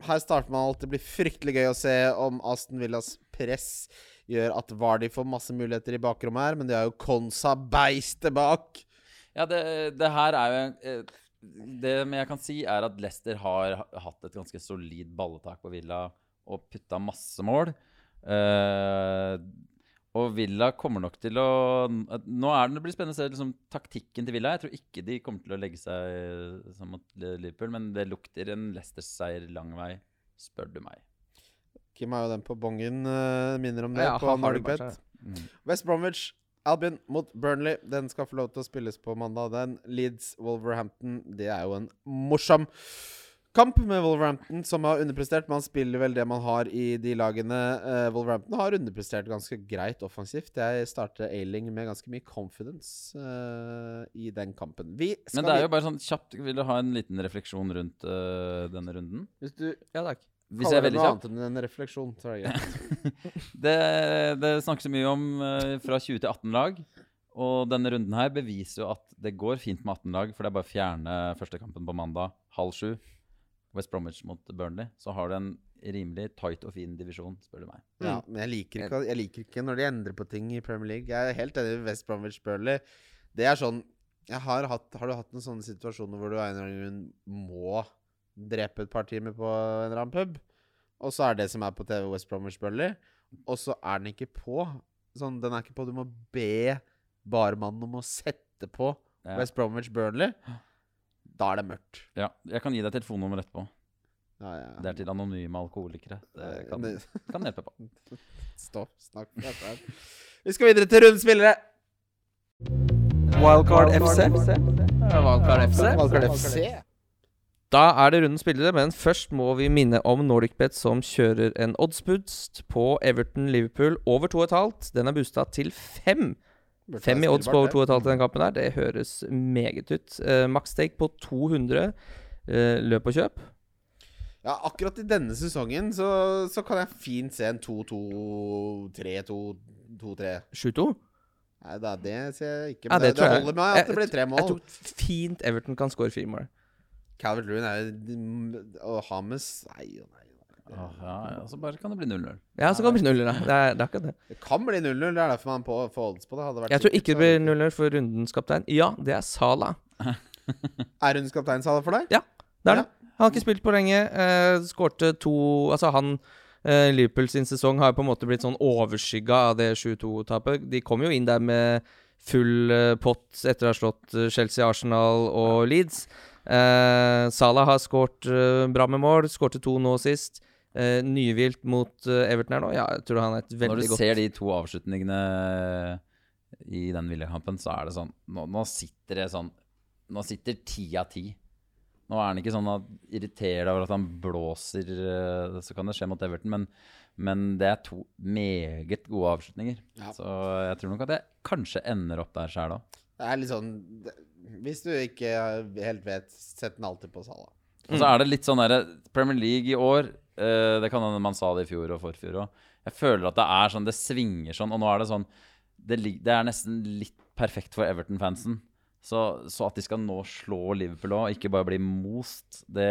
Her starter man alltid. Det blir fryktelig gøy å se om Aston Villas press gjør at Vardy får masse muligheter i bakrommet her, men de har jo Konsa beistet bak. Ja, det, det her er jo eh, Det jeg kan si, er at Leicester har hatt et ganske solid balletak på Villa og putta masse mål. Eh, og Villa kommer nok til å Nå er det, det blir spennende å se liksom, taktikken til Villa. Jeg tror ikke de kommer til å legge seg som mot Liverpool, men det lukter en Leicester-seier lang vei, spør du meg. Kim er jo den på bongen, uh, minner om det, Ja, på har- har det Nordic Bet. Mm. West Bromwich, Albion mot Burnley. Den skal få lov til å spilles på mandag. Den Leeds Wolverhampton. Det er jo en morsom kamp med Wolverhampton, som har underprestert. Man spiller vel det man har i de lagene. Eh, Wolverhampton har underprestert ganske greit offensivt. Jeg starter Ailing med ganske mye confidence uh, i den kampen. Vi skal Men det er jo bare sånn kjapt Vil du ha en liten refleksjon rundt uh, denne runden? Hvis du Ja takk. Hvis jeg er kaller det veldig noe kjapp annet enn en refleksjon, så er det greit. Det, det snakkes så mye om uh, fra 20 til 18 lag. Og denne runden her beviser jo at det går fint med 18 lag, for det er bare å fjerne første kampen på mandag halv sju. West Bromwich mot Burnley. Så har du en rimelig tight og fin divisjon, spør du meg. Ja, men jeg liker, ikke, jeg liker ikke når de endrer på ting i Premier League. Jeg er helt enig med West Bromwich Burnley. Det er sånn jeg har, hatt, har du hatt noen sånne situasjoner hvor du av en eller annen grunn må drepe et par timer på en eller annen pub? Og så er det som er på TV, West Bromwich Burnley. Og så er den ikke på. Sånn, den er ikke på. Du må be barmannen om å sette på Ja. West Bromwich Burnley. Da er det mørkt. Ja, jeg kan gi deg telefonnummer etterpå. Ja, ja. Det er til anonyme alkoholikere. Det kan, kan hjelpe på. Stopp. Snakk med dette. Vi skal videre til rundens spillere. Wildcard FC. Wildcard FC. Wildcard FC. Da er det rundens spillere, men først må vi minne om NordicBet som kjører en oddsboost på Everton Liverpool over 2,5. Den er boosta til 5. Fem i odds på over 2,5 i den kampen der. Det høres meget ut. Uh, Max stake på 200. Uh, løp og kjøp. Ja, akkurat i denne sesongen så, så kan jeg fint se en 2-2-3-2-2-3. 7-2? Nei, da, det ser jeg ikke. Ja, det det, det holder med at Jeg- det blir tre Jeg tror fint Everton kan score fire mål. Calvert Lewin er jo Og Hames Nei nei. Ja, ja, så bare kan det bli 0-0. Ja, så kan det bli nuller, da. Det er, det er akkurat det. Det kan bli 0-0. Det er derfor man på, får odds på det. Hadde vært Jeg tror sikkert, ikke det så blir hadde nuller for rundens kaptein. Ja, det er Sala. Er rundens kaptein Sala for deg? Ja, Det er Ja. det. Han har ikke spilt på lenge. Eh, skårte to Altså, han eh, Liverpool sin sesong har på en måte blitt sånn overskygga av det 7-2-tapet. De kom jo inn der med full eh, pott etter å ha slått eh, Chelsea, Arsenal og Leeds. Eh, Salah har skåret eh, bra med mål. Skårte to nå sist. Eh, nyvilt mot eh, Everton her nå. Ja, jeg tror han er et veldig godt Når du godt ser de to avslutningene i den Villa-kampen, så er det sånn nå, nå sitter det sånn Nå sitter ti av ti. Nå er han ikke sånn at irriterer deg over at han blåser, eh, så kan det skje mot Everton, men, men det er to meget gode avslutninger. Ja. Så jeg tror nok at jeg kanskje ender opp der sjæl òg. Det er litt sånn Hvis du ikke helt vet, sett den alltid på Salah. Og så er det litt sånn derre Premier League i år eh, Det kan hende man sa det i fjor og forfjor òg. Jeg føler at det er sånn Det svinger sånn, og nå er det sånn Det, det er nesten litt perfekt for Everton-fansen. Så, så at de skal nå slå Liverpool òg, ikke bare bli most, det,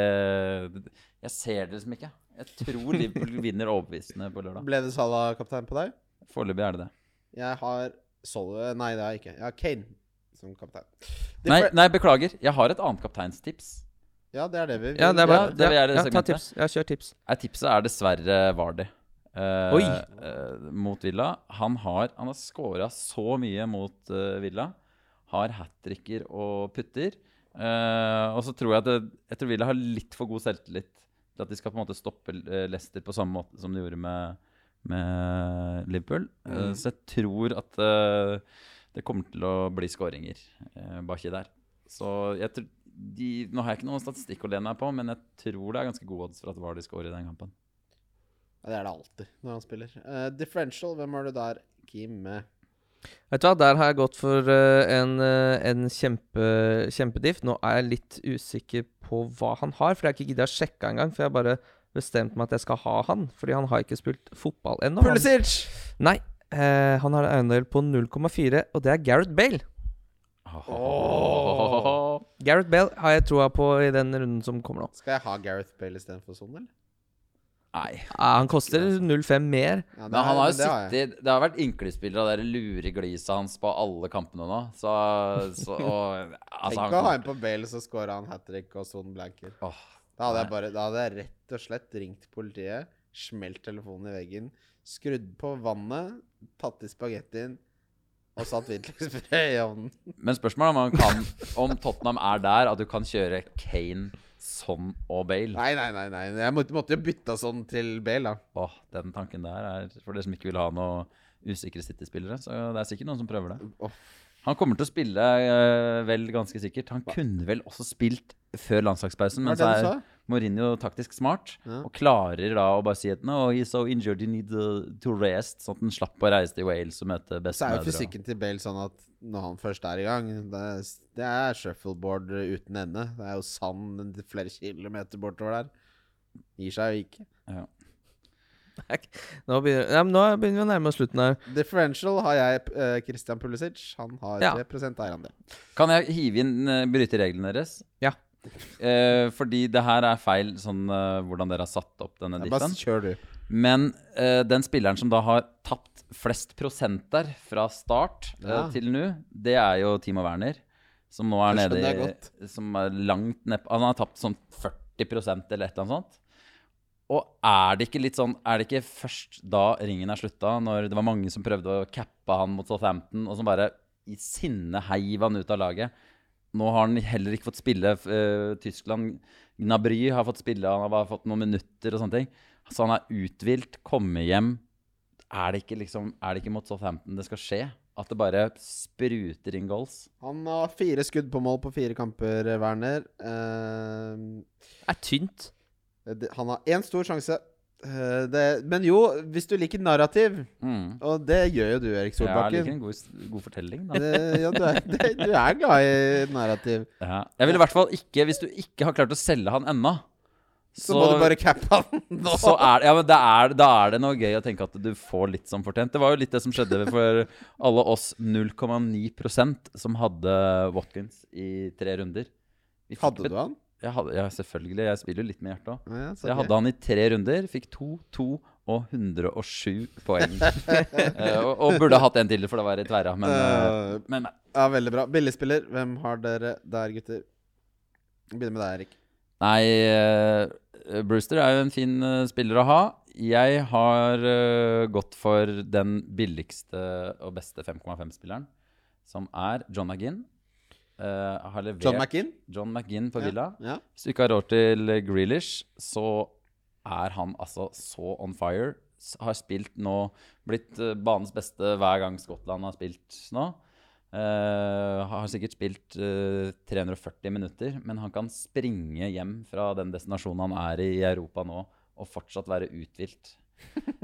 det Jeg ser det liksom ikke. Jeg tror Liverpool vinner overbevisende på lørdag. Ble det Salah kaptein på deg? Foreløpig er det det. Jeg har Solve Nei, det har jeg ikke. Jeg har Kane som kaptein. Nei, nei, beklager. Jeg har et annet kapteinstips. Ja, det er det vi Ja, det er Ja, bare det er, gjøre ja, Ta tips. Ja, kjør tips. Nei, tipset er dessverre Vardi. Uh, Oi. Uh, mot Villa. Han har, han har scora så mye mot uh, Villa. Har hat tricker og putter. Eh, og så tror jeg at det, jeg tror Villa har litt for god selvtillit til at de skal på en måte stoppe eh, Leicester på samme måte som de gjorde med, med Liverpool. Eh, Mm. så jeg tror at eh, det kommer til å bli skåringer uh, baki der. Så jeg tror de, Nå har jeg ikke noen statistikk å lene meg på, men jeg tror det er ganske gode odds for at Vardy scorer i den kampen. Ja, det er det alltid når han spiller. Uh, differential, hvem har du der, Kim? med? Vet du hva, der har jeg gått for uh, en, uh, en kjempe, kjempediff. Nå er jeg litt usikker på hva han har, for jeg har ikke giddet å sjekke engang. For jeg har bare bestemt meg at jeg skal ha han, fordi han har ikke spilt fotball ennå. Han- Pulisic! Nei, eh, han har en eiendel på 0,4, og det er Gareth Bale. Gareth Bale har jeg troa på i den runden som kommer nå. Skal jeg ha Gareth Bale istedenfor Son, eller? Nei. Ah, han koster 0,5 mer. Ja, det Men han har jo det har jeg. sittet Det har vært ynkelspillere av det luregliset hans på alle kampene nå. Så, så og, altså, Tenk han å ha en på Bale, så scorer han hat trick og Son blanker. Åh, Da hadde, jeg bare, da hadde jeg rett og slett ringt politiet, smelt telefonen i veggen, skrudd på vannet, tatt i spagettien og satt hvitløksbrød i ovnen. Men spørsmålet er om, kan, om Tottenham er der at du kan kjøre Kane, Son og Bale. Nei, nei, nei. nei. Jeg måtte, måtte jo bytta sånn til Bale, da. Åh, den tanken der er for dere som ikke vil ha noe usikre City-spillere. Så det er sikkert noen som prøver det. Åh. Han kommer til å spille eh, vel ganske sikkert. Han kunne vel også spilt før landslagspausen, men så det du er sa? Mourinho taktisk smart. Ja. Og klarer da å bare si at No, he's so injured, you need uh, to rest. Sånn at han slapp å reise til Wales og møte Så er jo bestemødre. fysikken til Bale sånn at når han først er i gang Det er, det er shuffleboard uten ende. Det er jo sand flere kilometer bortover der. Gir seg jo ikke. Ja. Nå begynner, ja, nå begynner vi å nærme oss slutten her. Differential har jeg uh, Christian Pulisic. Han har Ja. 3 eierandel. Kan jeg hive inn uh, bryte reglene deres? Ja. Eh, fordi det her er feil sånn uh, hvordan dere har satt opp denne diffen. kjør, du. Men uh, den spilleren som da har tapt flest prosenter fra start ja. uh, til nå, det er jo Timo Werner. Som nå er nede i. Som er langt ned Han har tapt sånn 40 eller et eller annet sånt. Og er det ikke litt sånn Er det ikke først da ringen er slutta, når det var mange som prøvde å cappe han mot Southampton, og som bare i sinne heiv han ut av laget? Nå har han heller ikke fått spille uh, Tyskland. Gnabry har fått spille, han har bare fått noen minutter og sånne ting. Så han er uthvilt, kommer hjem. Er det ikke liksom Er det ikke mot Southampton det skal skje? At det bare spruter inn goals? Han har fire skudd på mål på fire kamper, Werner. Uh, er tynt. Det, han har én stor sjanse. Eh, det, men jo, hvis du liker narrativ, Mm. og det gjør jo du, Erik Ja, jeg liker en god, god fortelling, da. det, ja, du, er, det, du er glad i narrativ. Ja. Jeg vil i hvert fall ikke Hvis du ikke har klart å selge han ennå, Så, må du bare cappe han nå. så er, ja, men det er, da er det noe gøy å tenke at du får litt som fortjent. Det var jo litt det som skjedde for alle oss 0,9% som hadde Watkins i tre runder. Hadde du han? Jeg hadde, ja, selvfølgelig. Jeg spiller jo litt med hjertet òg. Ja, jeg hadde han i tre runder. Fikk to, to og 107 poeng. Eh, og, og burde hatt en til, for det var i tverra. Men, Eh, men nei. Ja, veldig bra. Billigspiller, hvem har dere der, gutter? Begynner med deg, Erik. Nei, uh, Brewster er jo en fin uh, spiller å ha. Jeg har gått for den billigste og beste 5,5-spilleren, som er John McGinn. Eh, har levert John McGinn? John McGinn på Villa. Ja. Hvis du ikke har råd til Grealish, så er han altså så on fire. Har spilt nå Blitt eh, banens beste hver gang Skottland har spilt nå. Uh, har sikkert spilt uh, 340 minutter, men han kan springe hjem fra den destinasjonen han er i i Europa nå, og fortsatt være uthvilt.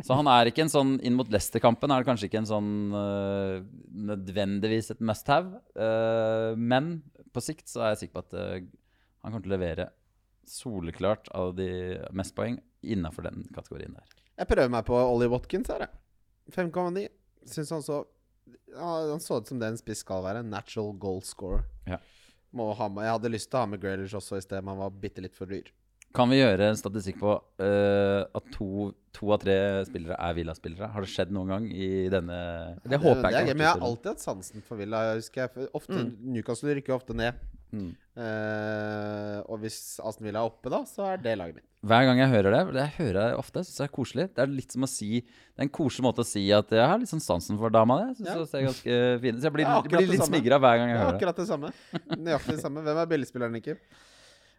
Så han er ikke en sånn Inn mot Leicester-kampen er det kanskje ikke en sånn uh, nødvendigvis et must have. Uh, men på sikt så er jeg sikker på at uh, han kommer til å levere soleklart av de mest poeng innafor den kategorien der. Jeg prøver meg på Ollie Watkins her, jeg. 5,9. Syns han så ja, Han så ut som det en spiss skal være. Natural goal scorer. Ja. Må ha med, jeg hadde lyst til å ha med Graylish også i sted, men han var bitte litt for dyr. Kan vi gjøre en statistikk på uh, at to, to av tre spillere er Villa-spillere? Har det skjedd noen gang i denne Det håper jeg er ikke. Men jeg har alltid hatt sansen for Villa. Jeg husker jeg, ofte, Mm. Newcastle rykker ofte ned. Mm. Uh, og hvis Aston Villa er oppe, da, så er det laget mitt. Hver gang jeg hører det, det hører jeg ofte, syns jeg er koselig. Det er litt som å si Det er en koselig måte å si at jeg har litt sånn sansen for dama di. Jeg Ja. hun ser ganske fin. Så jeg blir, jeg blir litt smigra hver gang jeg er hører det. akkurat det samme. Nøyaktig det samme. Hvem er billigspilleren, Ikke?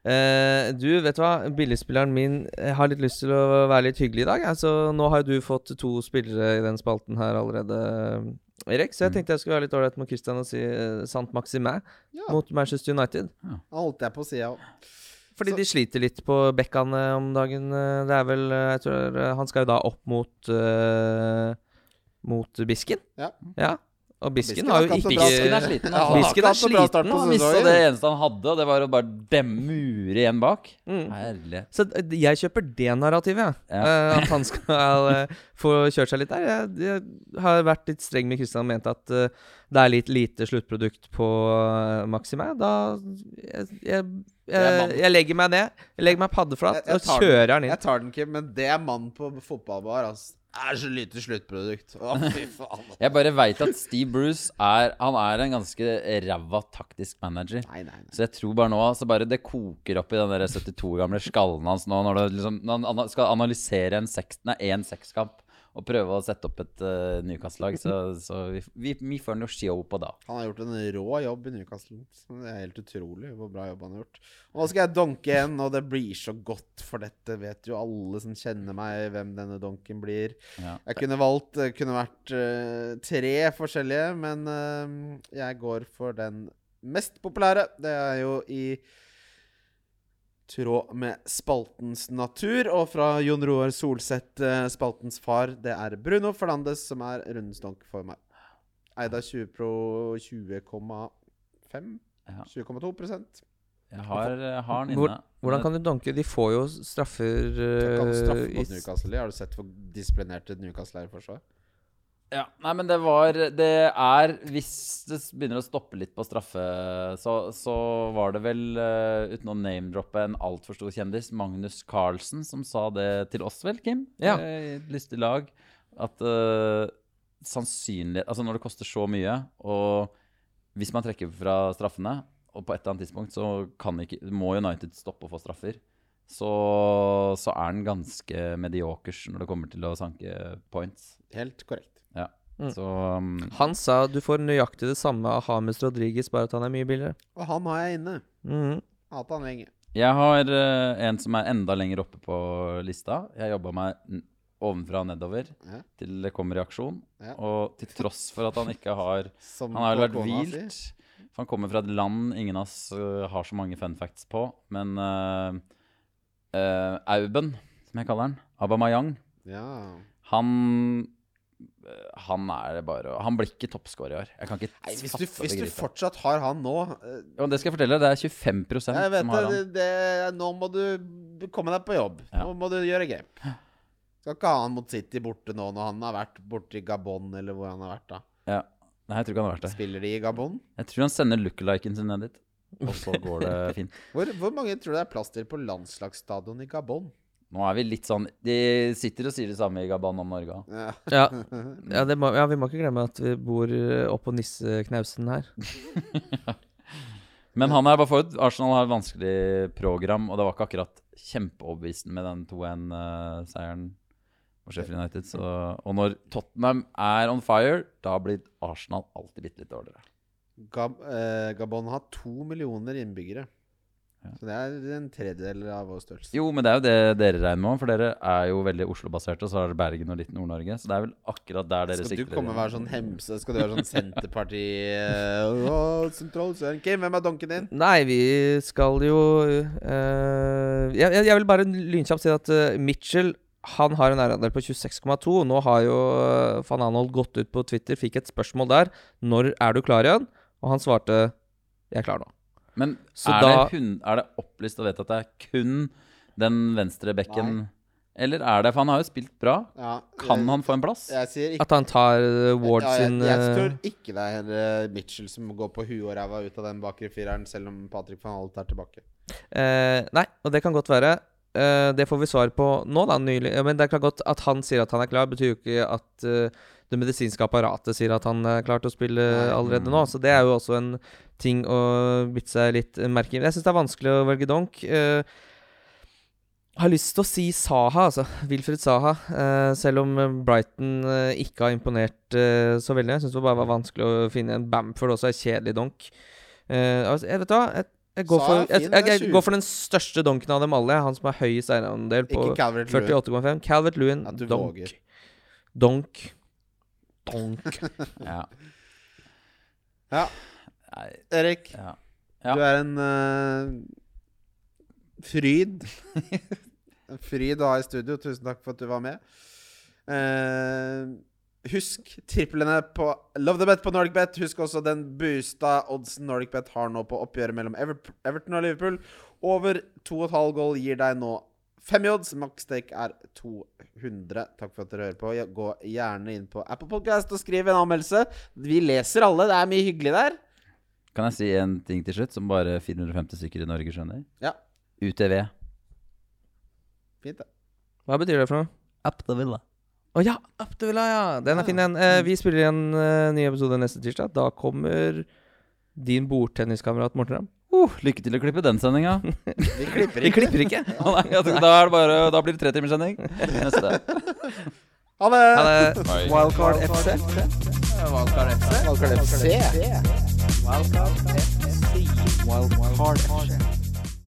Eh, du, vet du hva? Billigspilleren min har litt lyst til å være litt hyggelig i dag. Altså, nå har jo du fått to spillere i den spalten her allerede, Erik. Så jeg Mm. tenkte jeg skulle være litt ålreit med Christian og si uh, Sant Maximin Ja, mot Manchester United. Ja. holdt jeg på å si. Fordi Så- de sliter litt på bekkene om dagen. eh, Det er vel eh, Jeg tror eh, Han skal jo da opp mot uh, Mot Bisken. Ja. ja. Og Bisken har jo ikke Bisken er sliten, Ja, altså. han Bisken er hatt så bra start sliten, på Han mista det eneste han hadde, og det var å bare dem mure igjen bak. mm. Så jeg kjøper det narrativet, jeg. Ja. Uh, at han skal uh, få kjørt seg litt der. Jeg, jeg har vært litt streng med Kristian og ment at uh, det er litt lite sluttprodukt på uh, Maxime. Da jeg, jeg, er jeg, jeg legger meg ned. Jeg legger meg paddeflat Jeg- jeg og kjører den inn. Jeg tar den ikke, men det er mann på fotballbar. Altså. Er så lite sluttprodukt. Å, fy faen. Jeg bare veit at Steve Bruce er Han er en ganske ræva taktisk manager. Nei, nei, nei. Så jeg tror bare nå så bare det koker opp i den der 72 gamle skallen hans nå når, det liksom, når han skal analysere en seks- nei, en sekskamp og prøve å sette opp et uh, Newcastle-lag. Så, så vi, vi, vi får noe show på da. Han har gjort en rå jobb i Newcastle. Det er helt utrolig hvor bra jobb han har gjort. Og nå skal jeg donke igjen, og det blir så godt, for dette vet jo alle som kjenner meg, hvem denne donken blir. Ja. Jeg kunne valgt eh, Kunne vært uh, tre forskjellige, men uh, jeg går for den mest populære. Det er jo i tråd med spaltens natur, og fra Jon Roar Solseth, eh, spaltens far. Det er Bruno Fernandes som er rundens donk for meg. Eida 20 pro 20,5? Ja. 20,2 Jeg har, jeg har den Hvor- inne. Hvordan kan du donke? De får jo straffer Kan eh, straffe i mot Newcastle. Har du sett hvor disiplinerte Newcastle er i forsvar? Ja, nei, men det var Det er Hvis det begynner å stoppe litt på straffe, så, så var det vel, uh, uten å name-droppe en altfor stor kjendis, Magnus Carlsen, som sa det til oss, vel, Kim? Ja. Eh, I et lystig lag. At uh, sannsynlighet Altså, når det koster så mye, og hvis man trekker fra straffene, og på et eller annet tidspunkt så kan ikke, må United stoppe å få straffer, så, så er den ganske mediokers når det kommer til å sanke points. Helt korrekt. Mm. Så um, Han sa du får nøyaktig det samme av Hames Rodriguez, bare at han er mye billigere. Og han har jeg inne. Mm. Hatt han lenge. jeg har uh, en som er enda lenger oppe på lista. Jeg jobba meg ovenfra og nedover Ja. til det kommer reaksjon. Ja. Og til tross for at han ikke har Som Han har jo vært si. hvilt. For han kommer fra et land ingen av oss uh, har så mange fun facts på. Men uh, eh, Auben, som jeg kaller han, Abamayang, Ja. han han er bare Han blir ikke toppscorer i år. Jeg kan ikke Nei, hvis du, hvis du fortsatt har han nå uh, ja, det skal jeg fortelle deg, det er 25 Jeg som har har han. det, det Nå må du komme deg på jobb. Ja. Nå må du gjøre game. Skal ikke ha han mot City borte nå når han har vært borte i Gabon, eller hvor han har vært da. Ja. Nei, jeg tror ikke han har vært der. Spiller de i Gabon? Jeg tror han sender lookaliken sin ned dit. Og så går det fint. Hvor, hvor mange tror du det er plass til på landslagsstadion i Gabon? Nå er vi litt sånn De sitter og sier det samme i Gabon om Norge òg. Ja. Ja, ja, ja, vi må ikke glemme at vi bor eh, oppå nisseknausen her. Men han er bare for Arsenal har et vanskelig program, og det var ikke akkurat kjempeoverbevisende med den 2-1-seieren på Sheffield United. Så, og når Tottenham er on fire, da blir Arsenal alltid bitte litt dårligere. Gab, eh, Gabon har to millioner innbyggere. Ja. Så det er en tredjedel av vår størrelse. Jo, men det er jo det dere regner med, for dere er jo veldig Oslo-baserte, og så har dere Bergen og litt Nord-Norge. Så det er vel akkurat der dere Skal du komme og være sånn hemse? Skal du være sånn Senterparti uh, Sentralisering Kim, hvem er donken din? Nei, vi skal jo uh, jeg, jeg- vil bare lynkjapt si at uh, Mitchell han har en eierandel på 26,2. Nå har jo van Anold gått ut på Twitter, fikk et spørsmål der. Når er du klar igjen? Og han svarte jeg er klar nå. Men Så er, da- det hun, er det opplyst og vet at det er kun den venstre bekken Eller er det For han har jo spilt bra. Ja, Kan jeg, han få en plass? Jeg sier ikke At han tar uh, Ward ja, jeg, sin jeg uh, tror ikke det er heller Mitchell som går på huet og ræva ut av den bakre fireren, selv om Patrick van Holt er tilbake. Eh, nei, og det kan godt være. Eh, det får vi svar på nå, da, nylig. Men det kan godt At han sier at han er klar, betyr jo ikke at eh, det medisinske apparatet sier at han er klar til å spille allerede nå. Så det er jo også en ting å bytte seg litt merke i. Jeg syns det er vanskelig å velge donk. Uh, har lyst til å si Saha, altså. Wilfred Saha. Uh, selv om Brighton uh, ikke har imponert eh, så veldig. Jeg syns det bare var vanskelig å finne en Bamford også, er kjedelig donk. Eh, altså, jeg vet hva? Jeg, jeg, går for, jeg, jeg, jeg går for den største donken av dem alle. Han som har høyest eierandel på Ikke Calvert Lewin. 48,5. Calvert Lewin, ja, donk. våger. Donk. Donk. Ja. Ja, Erik. ja. Ja. Du er en uh, fryd. En fryd å ha i studio. Tusen takk for at du var med. Uh, husk triplene på Love the Bet på NordicBet. Husk også den boosta oddsen NordicBet har nå på oppgjøret mellom Ever Everton og Liverpool. Over 2,5 goal gir deg nå fem. Max stake er 200. Takk for at dere hører på. Gå gjerne inn på Apple Podcast og skriv en anmeldelse. Vi leser alle. Det er mye hyggelig der. Kan jeg si en ting til slutt, som bare 450 stykker i Norge skjønner? Ja. UTV. Fint, det. Hva betyr det for noe? Up the villa. Å ja! Up the Villa, ja. Den er fin, den. Eh, vi spiller en uh, ny episode neste tirsdag. Da kommer din bordtenniskamerat Morten Ramm. Uh, lykke til å klippe den sendinga. Vi klipper Vi ikke. klipper ikke. da, er det bare, da blir det tretimerssending. Neste. Ha det! Ha det. Wildcard FC. Wildcard FC. Wildcard FC. Wildcard FC.